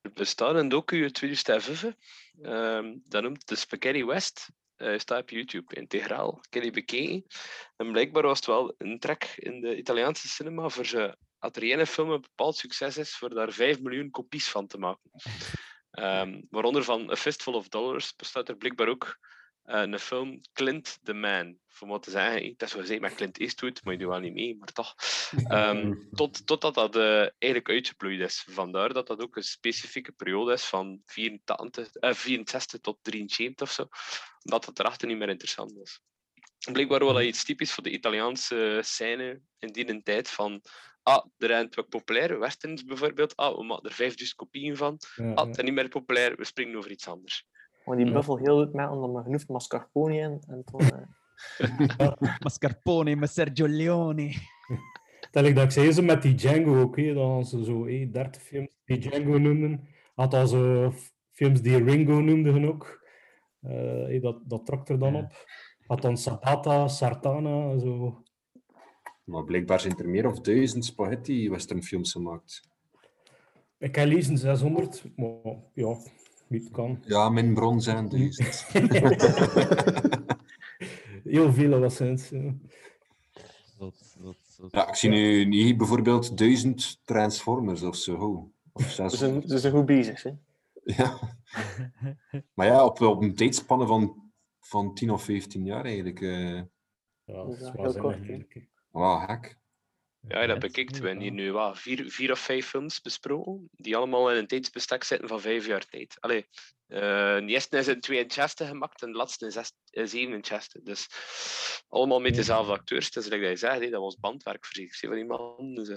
Er bestaat een docu uit 2005. ehm dat noemt de Spaghetti West. Eh staat op YouTube, integraal. Ik heb die bekeken. En blijkbaar was het wel een trek in de Italiaanse cinema voor ze, als er ene film een bepaald succes is, voor daar 5 miljoen kopies van te maken. Ehm, waaronder van A Fistful of Dollars bestaat er blijkbaar ook een film Clint the Man. Voor wat te zeggen, dat is gezegd met Clint Eastwood, maar je doet wel niet mee, maar toch. Ehm, tot, totdat dat eh, eigenlijk uitgebloeid is. Vandaar dat dat ook een specifieke periode is van 84, eh, 64 tot 73 of zo. Dat het erachter niet meer interessant is. Blijkbaar was dat iets typisch voor de Italiaanse scène in die tijd van ah, er zijn wat populaire westerns bijvoorbeeld. Ah, we maken er 5000 kopieën van. Ah, het is niet meer populair, we springen over iets anders. Maar die buffel heel goed met, omdat men genoeg mascarpone in. En toen, eh, Mascarpone met Sergio Leone. Tel ik dat ik zei, zo met die Django ook, hè, dat ze zo hey, 30 films die Django noemden. Had al zo f- films die Ringo noemden ook. Eh, hey, dat, dat trok er dan Ja. op. Had dan Sabata, Sartana, zo. Maar blijkbaar zijn er meer of duizend spaghetti westernfilms gemaakt. Ik heb lezen 600, maar ja, niet kan. Ja, mijn bron zijn duizend. Heel veel alleszins. Ja. Zot, zot. Ja, ik zie nu niet bijvoorbeeld duizend Transformers of zo. Of ze, zes. zijn, ze zijn goed bezig. Hè. Ja. Maar ja, op, op een tijdspanne van, van 10 of 15 jaar eigenlijk. eh Ja, Dat dat is wel wel heel kort. Wauw, hek. Ja, dat Ja, bekijkt. We hebben hier nu wat, vier, vier of vijf films besproken, die allemaal in een tijdsbestek zitten van vijf jaar tijd. Allee, eh, de eerste is in twee in Chester gemaakt en de laatste in eh, zeven in Chester. Dus allemaal met dezelfde acteurs. Dus dat je zegt, hè, dat was bandwerk voor zich van die man. Dus,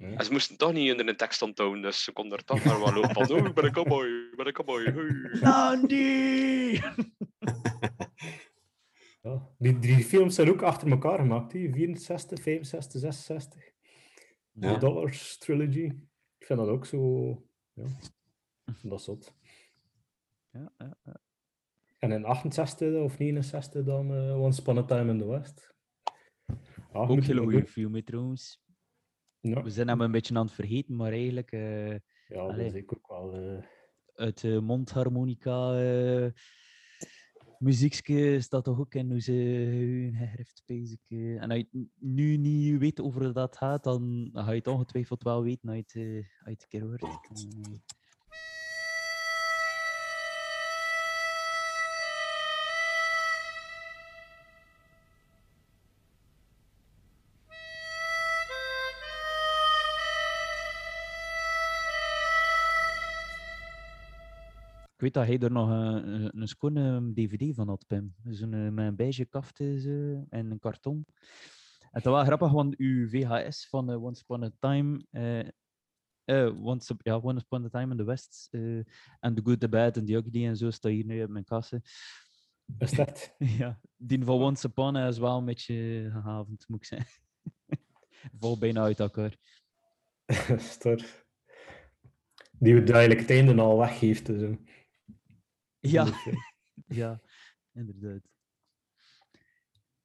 en ze moesten toch niet onder een tekst onthouden, dus ze konden er toch maar wel lopen van oh, ik ben een cowboy, ik ben een cowboy. hey." Ja. Die drie films zijn ook achter elkaar gemaakt, hè? 64, 65, 66. De Ja. Dollars Trilogy. Ik vind dat ook zo... Ja, dat zot. Ja, ja, ja. En in 68 of 69 dan eh, Once Upon a Time in the West. Ah, Ook je goede film, trouwens. Ja. We zijn hem een beetje aan het vergeten, maar eigenlijk eh, Ja, dat Allee. is ik ook wel... eh, uit de mondharmonica eh muziekje staat toch ook in hoe ze hun herfst bezig. eh. En als je nu niet weet over dat gaat, dan ga je het ongetwijfeld wel weten als je het, eh, als je het een keer hoort. Ik weet dat hij er nog een, een, een schone dvd van had, Pim. Zo'n eh, met een beige kaft is, en een karton. Het is wel grappig, want uw VHS van eh, Once Upon a Time... eh, eh, once, ja, Once Upon a Time in the West en The Good, The Bad en The Ugly en zo staat hier nu op mijn kassen. Is dat? ja, die van Once Upon is wel een beetje gehavend, moet ik zeggen. Vol bijna uit elkaar. Stor. Die het eigenlijk het einde al weggeeft. Dus. Ja, ja, inderdaad.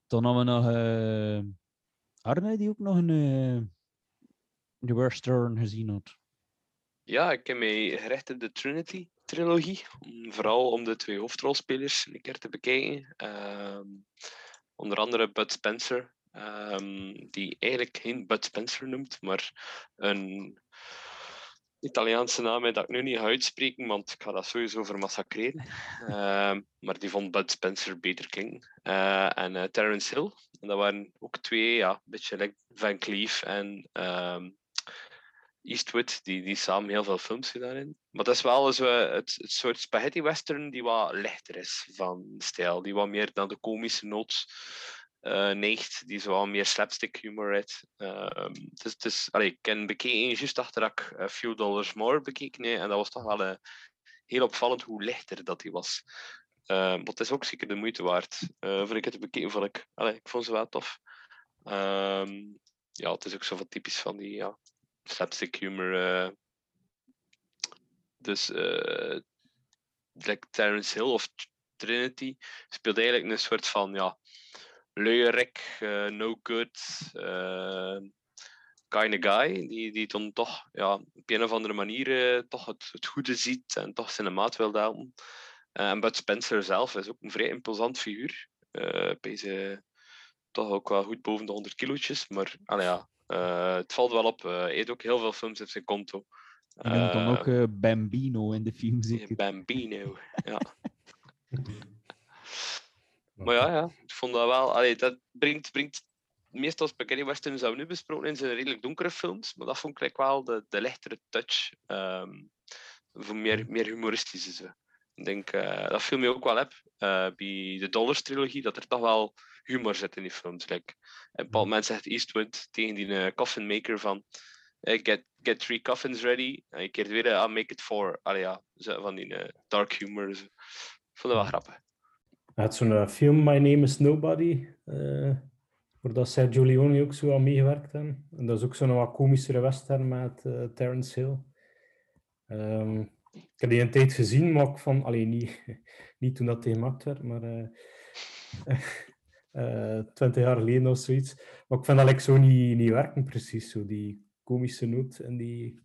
Dan hebben we nog eh Arne, die ook nog een eh The Worst Turn gezien had. Ja, ik heb mij gericht op de Trinity-trilogie. om- Vooral om de twee hoofdrolspelers een keer te bekijken. Ehm, onder andere Bud Spencer, ehm, die eigenlijk geen Bud Spencer noemt, maar een Italiaanse naam dat ik nu niet ga uitspreken, want ik ga dat sowieso vermassacreren. Ehm, maar die vond Bud Spencer beter klinken. Eh, en eh, Terence Hill. En dat waren ook twee, ja, een beetje like Van Cleef en ehm, Eastwood, die, die samen heel veel films gedaan hebben. Maar dat is wel zo het, het soort spaghetti western die wat lichter is van stijl. Die wat meer naar de komische noot eh, neigt. Die zo wat meer slapstick humor heeft. Dus, allee, ik ken bekeken juist achter dat ik A Few Dollars More bekeken heb, En dat was toch wel eh, heel opvallend hoe lichter dat die was. Uh, maar het is ook zeker de moeite waard. Uh, voor ik het bekeken, vond ik, allee, ik vond ze wel tof. Ehm, ja, het is ook zo wat typisch van die ja, slapstick humor. Uh, dus like Terence Hill of Trinity speelt eigenlijk een soort van ja, luierik, uh, no good uh, kind of guy, die, die dan toch ja, op een of andere manier uh, toch het, het goede ziet en toch zijn maat wil helpen. En Bud Spencer zelf is ook een vrij imposant figuur. Deze toch ook wel goed boven de 100 kilootjes, maar allee, ja, het valt wel op. hij heeft ook heel veel films op zijn konto. Noemt dan ook Bambino in de film, zeker? Bambino, ja. maar ja, ja, ik vond dat wel... Allee, dat brengt, brengt meestal spaghetti westerns dat we nu besproken in zijn redelijk donkere films, maar dat vond ik wel de, de lichtere touch. Um, voor meer, meer humoristische. Zo. Ik denk, uh, dat viel me ook wel op uh, bij de Dollars trilogie, dat er toch wel humor zit in die films. Like, en een bepaald moment zegt Eastwood tegen die uh, coffin maker van get, get three coffins ready. En je keert weer, I'll make it four. Allee, ja, van die dark humor. Zo. Ik vond dat wel grappig. Hij had zo'n uh, film, My Name is Nobody, uh, waar dat Sergio Leone ook zo aan meegewerkt hebben. En dat is ook zo'n wat komiscere western met uh, Terence Hill. Um, ik heb die een tijd gezien, maar ik van, alleen niet, niet toen dat gemaakt werd, maar twintig jaar geleden of zoiets. Maar ik vind dat like, zo niet, niet werken, precies. Zo die komische noot en die.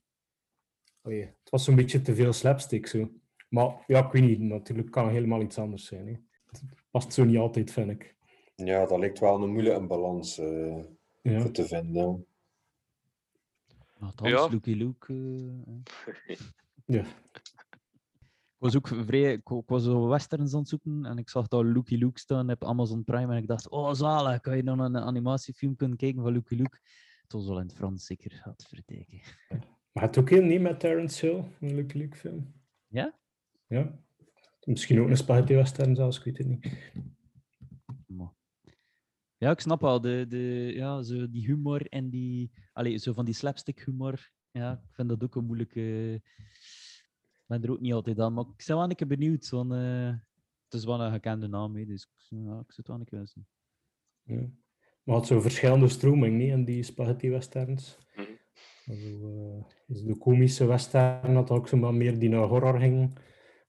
Oh het was zo'n beetje te veel slapstick zo. Maar ja, ik weet niet, natuurlijk kan het helemaal iets anders zijn. Het past zo niet altijd, vind ik. Ja, dat lijkt wel een moeilijke balans uh, ja. te vinden. Althans, ja. Lucky Luke. Uh, ja. Ik was ook vrij, ik, ik was zo westerns aan het zoeken en ik zag dat Lucky Luke staan op Amazon Prime en ik dacht, oh zalig, kan je dan een animatiefilm kunnen kijken van Lucky Luke? Het was wel in het Frans zeker, gaat verteken. Maar het ook heel niet met Terence Hill, een Lucky Luke film. Ja? Ja. Misschien ook een spaghetti western zelfs, ik weet het niet. Ja, ik snap wel. De, de, ja, zo die humor en die... Allez, zo van die slapstick humor. Ja, ik vind dat ook een moeilijke... Ik ben er ook niet altijd aan, maar ik ben wel een keer benieuwd. Want, uh, het is wel een gekende naam, hè, dus ja, ik zou het wel een keer zien. Ja. Maar had zo verschillende stroming niet in die spaghetti westerns. Also, eh, dus de komische western had ook zo maar meer die naar horror ging.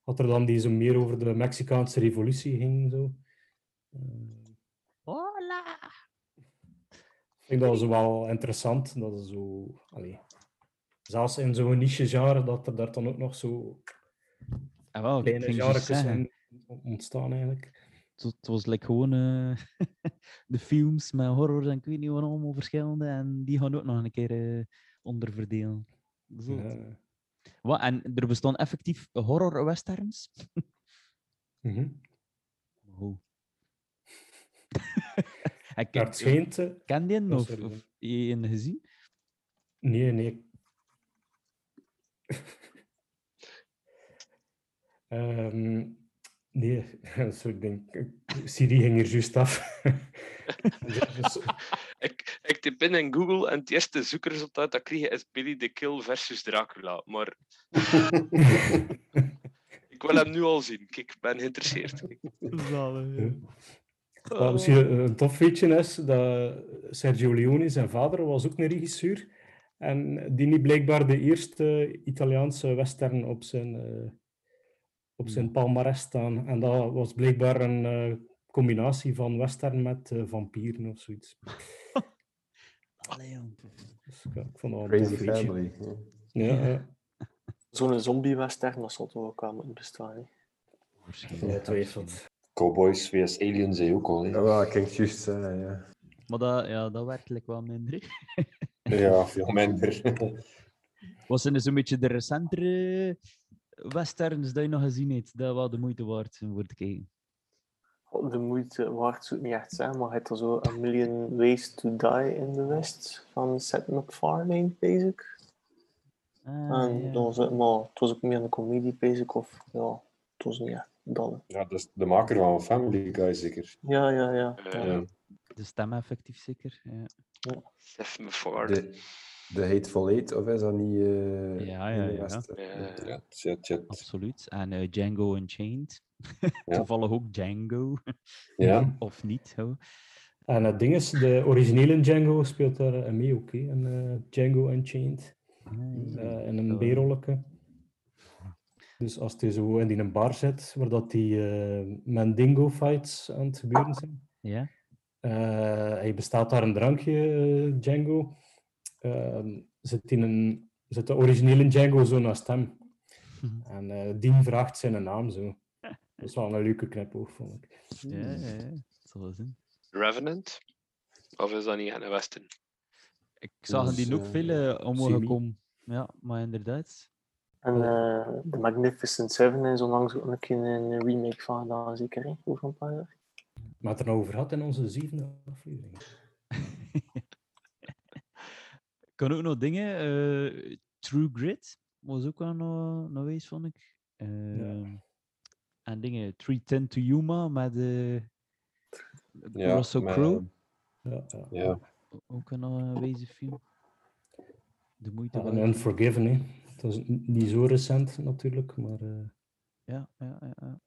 Had er dan die zo meer over de Mexicaanse revolutie ging. Zo. Eh, Hola! ik vind dat zo wel interessant. Dat is zo, allee, zelfs in zo'n niche genre, dat er daar dan ook nog zo Ah, wel, kleine zeggen, in ontstaan eigenlijk. Het was- was like gewoon eh, de films met horror en ik weet niet wat allemaal verschillende. En die gaan ook nog een keer eh, onderverdelen. Ja. Wat, en er bestaan effectief horror-westerns? Mhm. Oh. En Maar ken, het schijnt... ken die Oh, of, sorry, of je een gezien? Nee, nee. Ehm, nee, zo ik denk... Siri ging er juist af. Ik, ik typ in in Google en het eerste zoekresultaat dat ik kreeg is Billy the Kill versus Dracula. Maar ik wil hem nu al zien. Kijk, ik ben geïnteresseerd. Wat misschien een een tof feitje is, dat Sergio Leone, zijn vader, was ook een regisseur. En die niet blijkbaar de eerste Italiaanse western op zijn, eh, op zijn palmarès staan. En dat was blijkbaar een eh, combinatie van western met eh, vampieren of zoiets. Allee, jong. Dus ja, ik vond dat een Crazy. Family. ja. Ja, ja. Zo'n zombie-western, dat zal toch ook wel moeten bestaan. Hè? Ongetwijfeld. Cowboys vs Aliens zei ook al. hè. Ja, ik juist ja. Maar dat, ja, dat werkt like wel minder. Ja, veel minder. Wat zijn dus een beetje de recentere westerns dat je nog gezien hebt, dat wel de moeite waard zijn voor te kijken? De moeite waard zou het niet echt zijn, maar hij er zo A Million Ways to Die in the West van Seth MacFarlane, basic. Ah, en ja. dat was, het- maar het was ook meer een comedie, basic, of ja, het was niet echt dat. Ja, dat is de maker van Family Guy, zeker. Ja, ja, ja. Eh, Ja. De stem effectief zeker. Ja. Seth MacFarlane. De, de Hateful Eight, of is dat niet... eh, Ja, in ja, de ja. Ja. Absoluut. En eh, Django Unchained. Ja. Toevallig ook Django, ja. of niet. Ho. En het ding is, de originele Django speelt daar eh, mee ook, hè, in eh, Django Unchained. eh, in een. B-rolletje. Dus als hij zo in die een bar zit, waar dat die eh, Mandingo fights aan het gebeuren zijn. Ja? Hij bestaat daar een drankje, Django. Ehm, zit, in een, zit de originele Django zo naast hem. Mhm. En Dien vraagt zijn naam zo. Dat is wel een leuke knipoog, vond ik. Ja, ja, ja. Dat zal wel zijn. Revenant? Of is dat niet een western? Ik zag die ook eh, veel eh, omhoog komen. Ja, maar inderdaad. En eh The Magnificent Seven is onlangs ook een keer een remake van gedaan, zeker, hè? over een paar jaar. Maar het er nou over had in onze zevende aflevering. Ik kan ook nog dingen. eh, True Grit was ook wel nog, nog eens, vond ik. Ehm, En dingen. 310 to Yuma met eh Ja, Russell Crowe. Ja, ja. Ja. Ook een aanwezig film. De moeite Ja, waard. en Unforgiven, hè. Dat is niet zo recent natuurlijk, maar... eh, Ja, ja, ja. ja.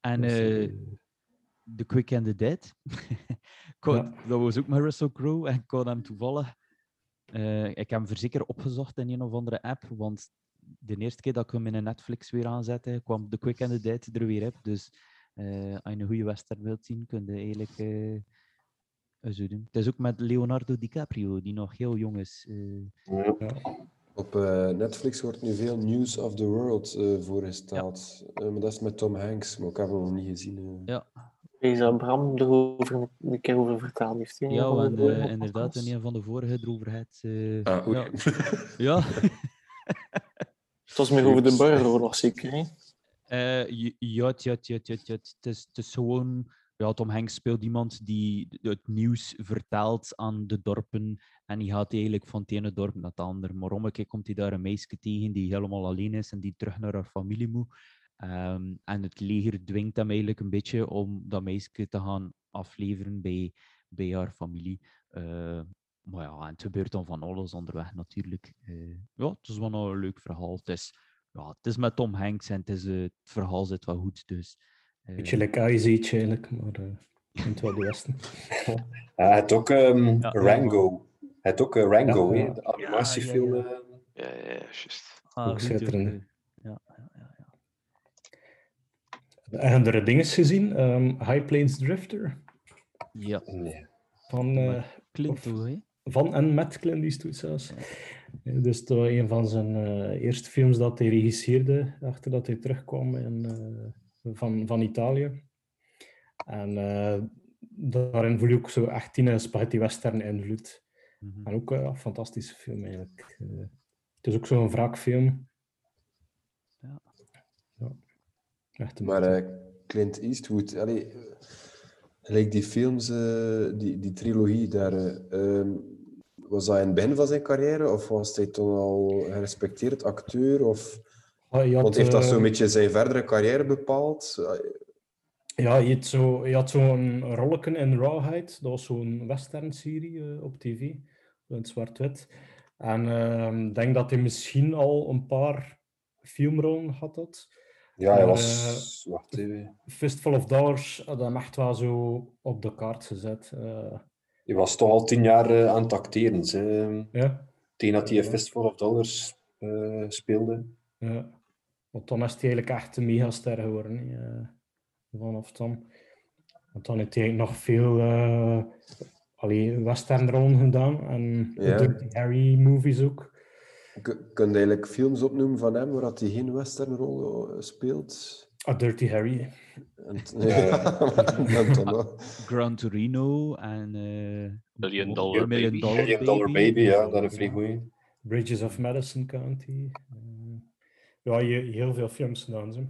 En eh, eh, The Quick and the Dead. Ja. Dat was ook met Russell Crowe en ik had hem toevallig. eh, ik heb hem verzeker opgezocht in een of andere app, want de eerste keer dat ik hem in een Netflix weer aanzette, kwam The Quick and the Dead er weer op. Dus eh, als je een goede western wilt zien, kun je eigenlijk eh, zo doen. Het is ook met Leonardo DiCaprio, die nog heel jong is. eh. Ja. Op eh, Netflix wordt nu veel News of the World eh, voorgesteld. Eh, maar dat is met Tom Hanks, maar ik heb hem nog niet gezien. ja, Is dat Bram erover een, keer over verteld heeft? ja en inderdaad, in een van de vorige erover het. eh, Ah, ja. ja. Het was meer over de burgeroorlog, zeker. Hè? Eh, ja, ja, ja, ja, ja, ja. Het, is, het is gewoon. Ja, Tom Hanks speelt iemand die het nieuws vertelt aan de dorpen. En die gaat eigenlijk van het ene dorp naar het andere. Maar om een keer komt hij daar een meisje tegen die helemaal alleen is en die terug naar haar familie moet. Ehm, en het leger dwingt hem eigenlijk een beetje om dat meisje te gaan afleveren bij, bij haar familie. Eh, maar ja, en het gebeurt dan van alles onderweg natuurlijk. Eh, ja, het is wel een leuk verhaal. Het is, ja, het is met Tom Hanks en het, is, eh, het verhaal zit wel goed. Dus, eh, Beetje like Ice Age eigenlijk, maar... eh, in het Wilde Westen. Hij had ook ehm, Ja, Rango. Hij had ook Rango, Ja, ja. de animatiefilm. Ja, ja. Ja, ja, ja, juist. Ah, Ook schitterend. eh, Ja, ja, ja, ja. En er dingen gezien? Ehm, High Plains Drifter Ja, Nee. van, klinkt toch, hè? Van en met Clint Eastwood zelfs. Eh, Dus dat was een van zijn eh, eerste films dat hij regisseerde, achter dat hij terugkwam in, eh, van, van Italië. En eh, daarin voel je ook zo echt die spaghetti western invloed. Mhm. En ook een fantastische film eigenlijk. Eh, het is ook zo'n wraakfilm. Ja. Ja. Echt een Maar eh, Clint Eastwood, allee, die films, eh, die, die trilogie daar, eh, ehm, was dat in het begin van zijn carrière of was hij toen al gerespecteerd acteur? Of, Ah, had, want heeft dat eh, zo'n beetje zijn verdere carrière bepaald? Ja, je had zo- zo'n rolletje in Rawhide. Dat was zo'n western-serie eh, op tv, in zwart-wit. En ehm, ik denk dat hij misschien al een paar filmrollen had. had. Ja, hij was... Wacht even. Fistful of Dollars had hem echt wel zo op de kaart gezet. eh. Hij was toch al tien jaar eh, aan het acteren. Hè. ja, Tegen dat hij Fistful of Dollars eh, speelde. ja. Want dan is hij eigenlijk echt een megaster geworden. eh, vanaf dan. Want dan heeft hij nog veel eh allee, westernrollen gedaan. En Ja. Dirty Harry movies ook. Kun je eigenlijk films opnoemen van hem waar dat hij geen westernrol speelt? Ah, Dirty Harry. Dan nog. Gran Torino en... eh, Million Dollar Million Baby. Million Dollar Baby, ja, dat is een vrij goeie. Bridges of Madison County. Eh, ja, je, heel veel films gedaan. Ze.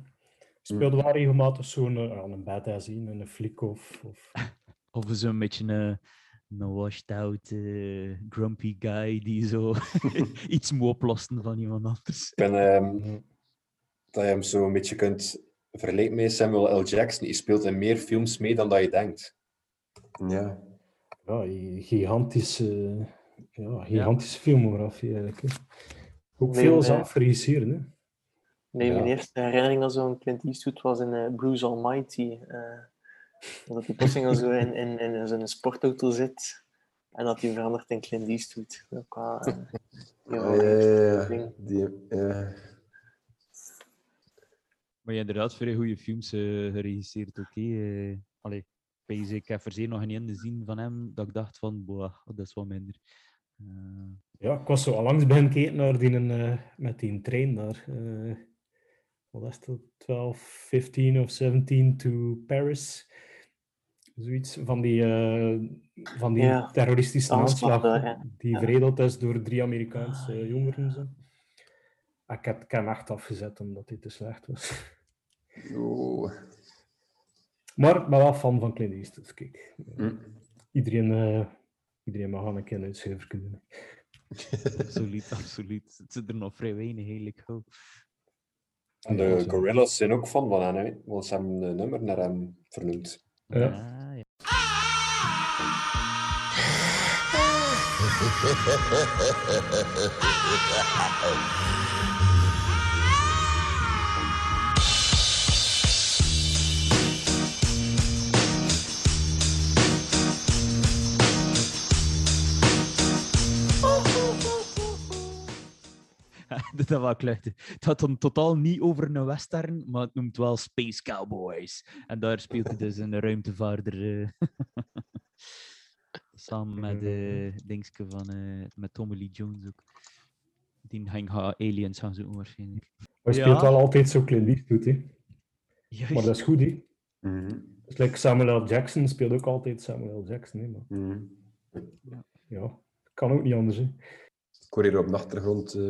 Speelde wel regelmatig zo'n eh, een badass in, een flick of... of Of zo'n beetje een, een washed-out, eh, grumpy guy die zo iets moet oplossen van iemand anders. Ik ben, ehm, dat je hem zo een beetje kunt vergelijken met Samuel L. Jackson. Die speelt in meer films mee dan dat je denkt. Ja. ja, gigantische, ja, gigantische filmografie eigenlijk. hè. Ook Nee, veel nee. zelf regisseren. Hè. Nee, mijn Ja. eerste herinnering aan zo'n Clint Eastwood was in eh, Bruce Almighty. eh, dat hij plotseling zo in, in, in zo'n sportauto zit en dat hij verandert in Clint Eastwood. Ook wel, eh, ja, Ja, ja, ja. Die, ja. Maar je hebt inderdaad vrij goede films eh, geregisseerd, oké. eh. Allee, Pees, ik heb er zeer nog geen gezien van hem, dat ik dacht van, boah, dat is wel minder. Eh, Ja, ik was zo allangs beginnen kijken naar die, eh, met die trein daar. eh, wat is dat? 12, 15 of 17 to Paris. Zoiets van die, eh, van die Ja, terroristische aanslag aanslag ja. die veredeld is door drie Amerikaanse jongeren. Zo. Ik heb, ik heb hem echt afgezet omdat hij te slecht was. Oh. Maar ik ben wel fan van Clint Eastwood, kijk. Hm. Iedereen, eh, iedereen mag aan een keer kunnen doen. absoluut, absoluut. Het zit er nog vrij weinig, eigenlijk. Oh. En de Gorillas zijn ook fan van hem, hè, want ze hebben een nummer naar hem vernoemd. Ja. Ah, ja. dat is wel kluchten. Het gaat dan totaal niet over een western, maar het noemt wel Space Cowboys. En daar speelt hij dus een ruimtevaarder. eh, samen met uh, Dingske van eh, met Tommy Lee Jones ook. Die ging aliens gaan zoeken waarschijnlijk. Hij Ja. speelt wel altijd zo Clint Eastwood, hè. Juist. Maar dat is goed, hè. Like Samuel L. Jackson speelt ook altijd Samuel L. Jackson, hè. Maar Mhm. ja, kan ook niet anders, hè. Hoor hier op de achtergrond eh,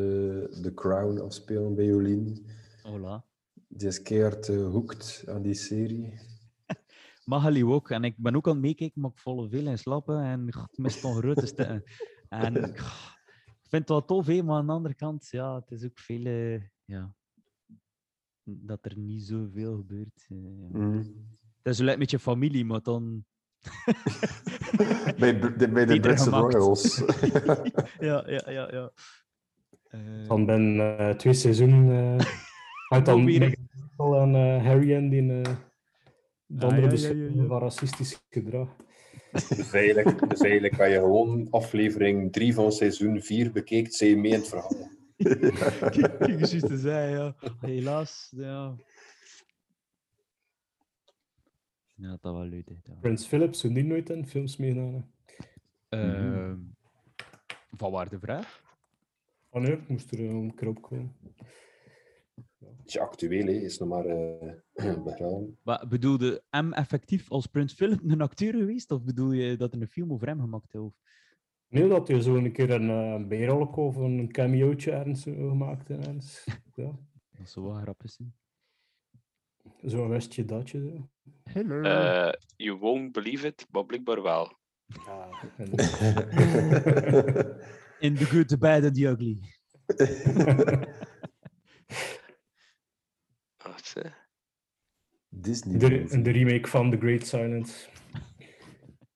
The Crown afspelen bij Jolien. Hola. Die is keihard eh, hooked aan die serie. Magali ook. En ik ben ook aan het meekijken, maar ik volle veel in slappen en goh, ik mis nog stukken. En ik vind het wel tof, hè, maar aan de andere kant, ja, het is ook veel, eh, ja, dat er niet zoveel gebeurt. ja. Mhm. Het is lijkt met je familie, maar dan... bij, de- bij de Britse. Royals. ja, ja, ja, ja. Eh, Dan ben eh, twee seizoenen... eh uit dan Weer. En eh, Harry en die... eh, de andere beschuldigingen van racistisch gedrag. Dus eigenlijk, dus eigenlijk kan je gewoon aflevering 3 van seizoen 4 bekeekt, zij je mee in het verhaal. Kijk, te zeggen, ja. Helaas, ja. Ja, dat wel leuk. hè, Ja. Prince Philip zou die nooit in films meegedaan. hè? Ehm, Van waar de vraag? Oh nee, ik moest er eh, een keer opkomen. Het is actueel, hè. is nog maar eh begraven. Maar bedoelde M effectief als Prins Philip een acteur geweest? Of bedoel je dat er een film over hem gemaakt heeft? Nee, dat je zo een keer een uh, bijrolk of een cameootje ergens zo gemaakt heeft. Ja, Dat zou wel grappig zijn. zo wist je dat je zo. Hello. Eh, you won't believe it, maar blijkbaar wel. In The Good, The Bad and The Ugly. Wat, eh? Disney. de, remake van The Great Silence.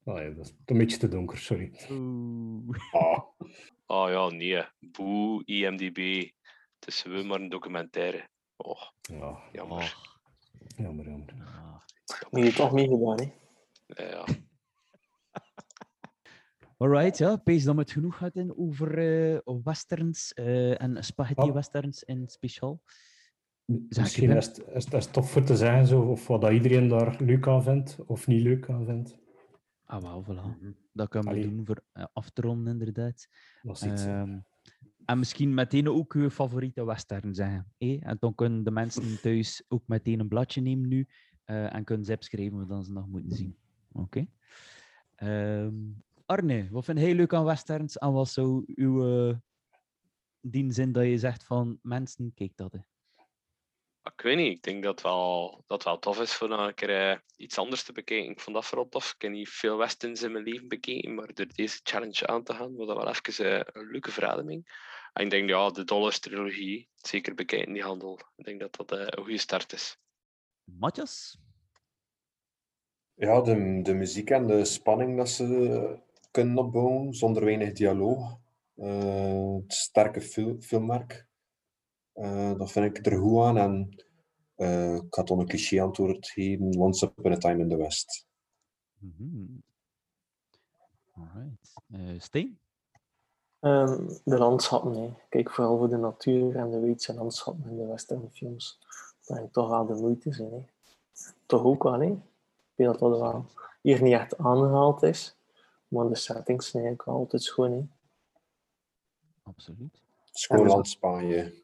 Oh ja, dat is een beetje te donker, sorry. Oeh. Ah, Oh ja, nee. Boe, IMDb. Het is maar een documentaire. Oh, Ja, jammer. jammer, jammer. Nu je toch meegedaan, hè? Ja, ja. Alright, ja. Pees dat we het genoeg hadden over eh, westerns eh, en spaghetti Oh. westerns in speciaal. Misschien is het, is, het- is het tof voor te zeggen zo, of wat dat iedereen daar leuk aan vindt of niet leuk aan vindt. Ah, wel, voilà. Dat kunnen we doen voor af te ronden, inderdaad. Dat is iets. hè. Ehm, en misschien meteen ook uw favoriete western zeggen. En dan kunnen de mensen thuis ook meteen een bladje nemen nu eh, en kunnen ze opschrijven wat ze nog moeten zien. Oké. Ehm, Arne, wat vind jij leuk aan westerns en wat zou uw eh, dien zijn dat je zegt van mensen, kijk dat. hè. Ik weet niet, ik denk dat het wel, dat wel tof is voor een keer eh, iets anders te bekijken. Ik vond dat vooral tof. Ik heb niet veel westerns in mijn leven bekeken, maar door deze challenge aan te gaan, was dat wel even een leuke verademing. En ik denk, ja, de Dollars trilogie, zeker bekijken die handel. Ik denk dat dat een goede start is. Matthias? ja, de, de muziek en de spanning dat ze kunnen opbouwen zonder weinig dialoog. Eh, het sterke fil- filmwerk. Eh, dat vind ik er goed aan. En eh, ik had dan een cliché antwoord geven. Once Upon a Time in the West. Alright. Eh, Steen? Ehm, de landschappen, hè. Kijk vooral voor de natuur en de weidse landschappen in de westernfilms. Dat denk ik toch wel de moeite zijn. Hè. Toch ook wel, hè. Ik weet dat dat wel hier niet echt aangehaald is. Maar de settings zijn eigenlijk wel altijd schoon, hè. Absoluut. Schoonland, Spanje.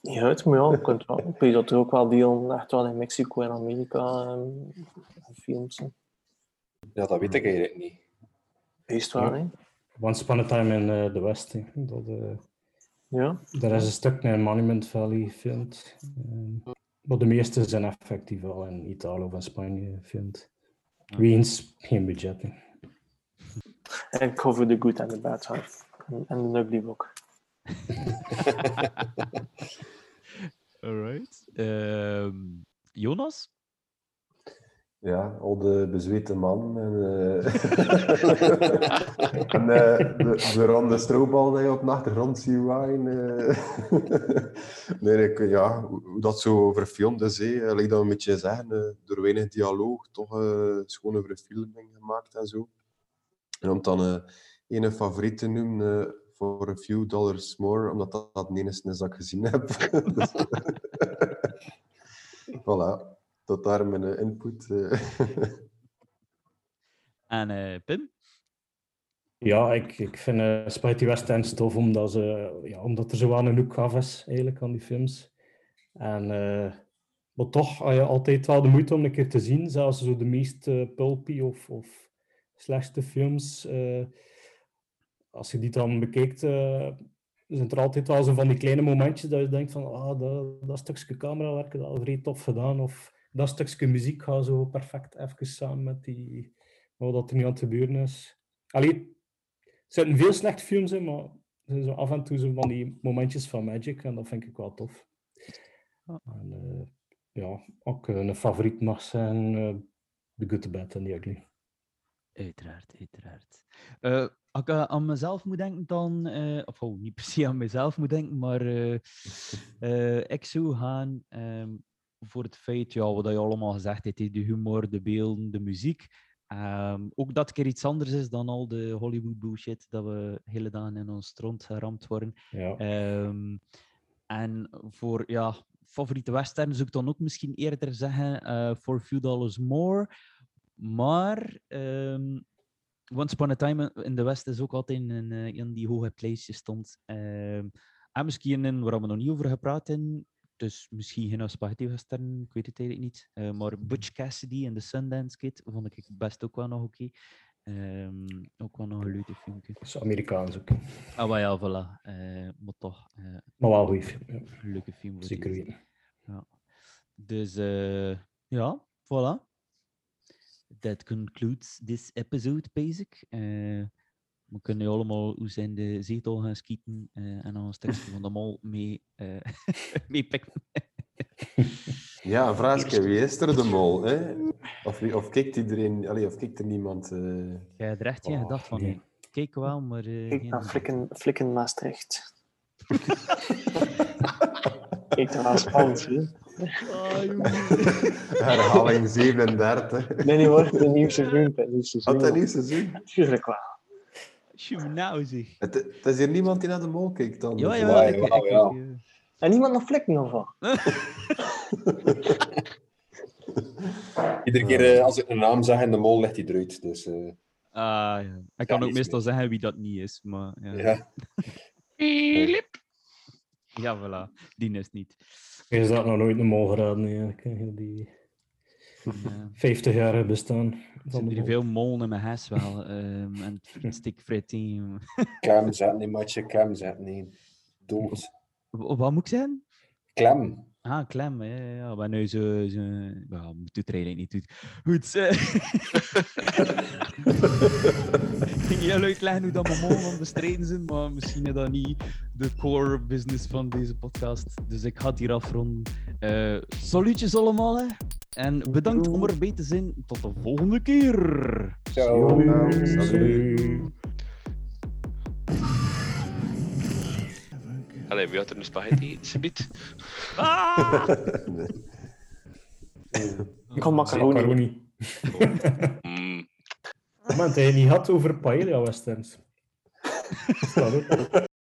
Niet uit, maar ja, je kunt wel. Ik weet dat er ook wel deel echt wel in Mexico en Amerika ehm, films zijn. Ja, dat weet ik eigenlijk niet. Wel, hè. Once Upon a Time in eh, the West. hè. Dat, eh, Ja. daar is een stuk in Monument Valley gefilmd. Eh, maar de meeste zijn effectief wel in Italië of in Spanje gefilmd. Weens geen budget. hè. En voor de good en de bad half. En, de ugly ook. Alright. Ehm, Jonas? Ja, al de bezweten man. En, eh eh, de, de ronde strobal die je op de achtergrond ziet waaien. eh. nee, ik, ja, hoe dat zo verfilmd is, hè. Like dat een beetje zeggen, door weinig dialoog, toch eh schone verfilming gemaakt en zo. En om dan een favoriet te noemen, voor a few dollars more, omdat dat, dat het enige is dat ik gezien heb. Dus- voilà, tot daar mijn eh, input. eh. En eh, Pim? Ja, ik, ik vind eh Spaghetti Westerns tof omdat, ze, ja, omdat er zo aan een hoek af is eigenlijk aan die films. En, eh, maar toch had je altijd wel de moeite om een keer te zien, zelfs zo de meest pulpy of, of slechtste films. eh, als je die dan bekijkt, eh, zijn er altijd wel zo van die kleine momentjes dat je denkt van ah, dat, dat stukje camerawerk dat is vrij tof gedaan. Of dat stukje muziek gaat zo perfect even samen met die, wat dat er nu aan het gebeuren is. Allee, er zitten veel slechte films in, maar er zijn zo af en toe zo van die momentjes van magic en dat vind ik wel tof. En, eh, ja, ook een favoriet mag zijn eh The Good, The Bad and The Ugly. Uiteraard, uiteraard. Eh, als ik aan mezelf moet denken, dan... eh, of oh, niet per se aan mezelf moet denken, maar eh, eh, ik zou gaan... ehm, voor het feit, ja, wat je allemaal gezegd hebt, de humor, de beelden, de muziek. Ehm, ook dat keer iets anders is dan al de Hollywood bullshit dat we hele dagen in ons stront geramd worden. Ja. Ehm, en voor ja, favoriete western zou ik dan ook misschien eerder zeggen eh, For a Few Dollars More. Maar ehm Once Upon a Time in de West is ook altijd een, eh, in die hoge lijstje stond. En misschien waar we nog niet over gepraat hebben. Dus misschien geen spaghetti western, ik weet het eigenlijk niet. Eh, maar Butch Cassidy en The Sundance Kid vond ik best ook wel nog oké. Ehm, ook wel nog een leuke filmpje. Dat is Amerikaans ook. Ah, maar ja, voilà. Eh, maar toch. eh, Maar wel een film. ja. leuke film. voor Zeker weten. Ja. Dus eh, ja, voilà. That concludes this episode, basic. We kunnen nu allemaal hoe zijn de zetel gaan schieten eh, en dan een stukje van de mol mee, eh mee pikken. Ja, een vraagje. Wie is er de mol? Hè? Of, of kijkt iedereen... Allee, of kijkt er niemand... eh, Jij hebt er echt geen Oh, gedacht van. nee. Kijk wel, maar... eh, Kijk geen naar. Flikken, Flikken Maastricht. Kijk naar Spans, hè. herhaling 37. Nee, nee hoor, het nieuw seizoen. Het nieuw seizoen. Had dat nieuw seizoen? Tuurlijk wel. Tjoe, nou zeg. Het, het is hier niemand die naar de mol kijkt dan. Ja, ja? Ja, ik, ik- ja. En niemand naar Flikken of wat? Iedere keer eh, als ik een naam zeg in de mol, ligt hij eruit. Dus eh, Ah, ja. Ik kan ook meestal zeggen wie dat niet is, maar ja. ja. Ja, voilà. Die is niet. Je is dat nog nooit een mol geraden, heel Die Ja. 50 jaar bestaan. Er zijn hier veel molen in mijn huis wel. ehm, en het frietstik fritting. Klem zetten, een matje klem zetten. Nee. Dood. Wat wat moet ik zeggen? Klem. Ah, klem. Ja, ja, ja. Maar nu zo... zo ja, moet het er eigenlijk niet doet. Goed. Ik ging heel uitleggen hoe dat aan het bestrijden zijn, maar misschien is dat niet de core business van deze podcast. Dus ik ga het hier afronden. Eh salutjes allemaal, hè. En bedankt om erbij te zijn. Tot de volgende keer. Ciao. Salut. Allee, wie had er een spaghetti? Subiet? Ah! Nee. Ik kan macaroni. Macaroni. Moment, hij niet had over paella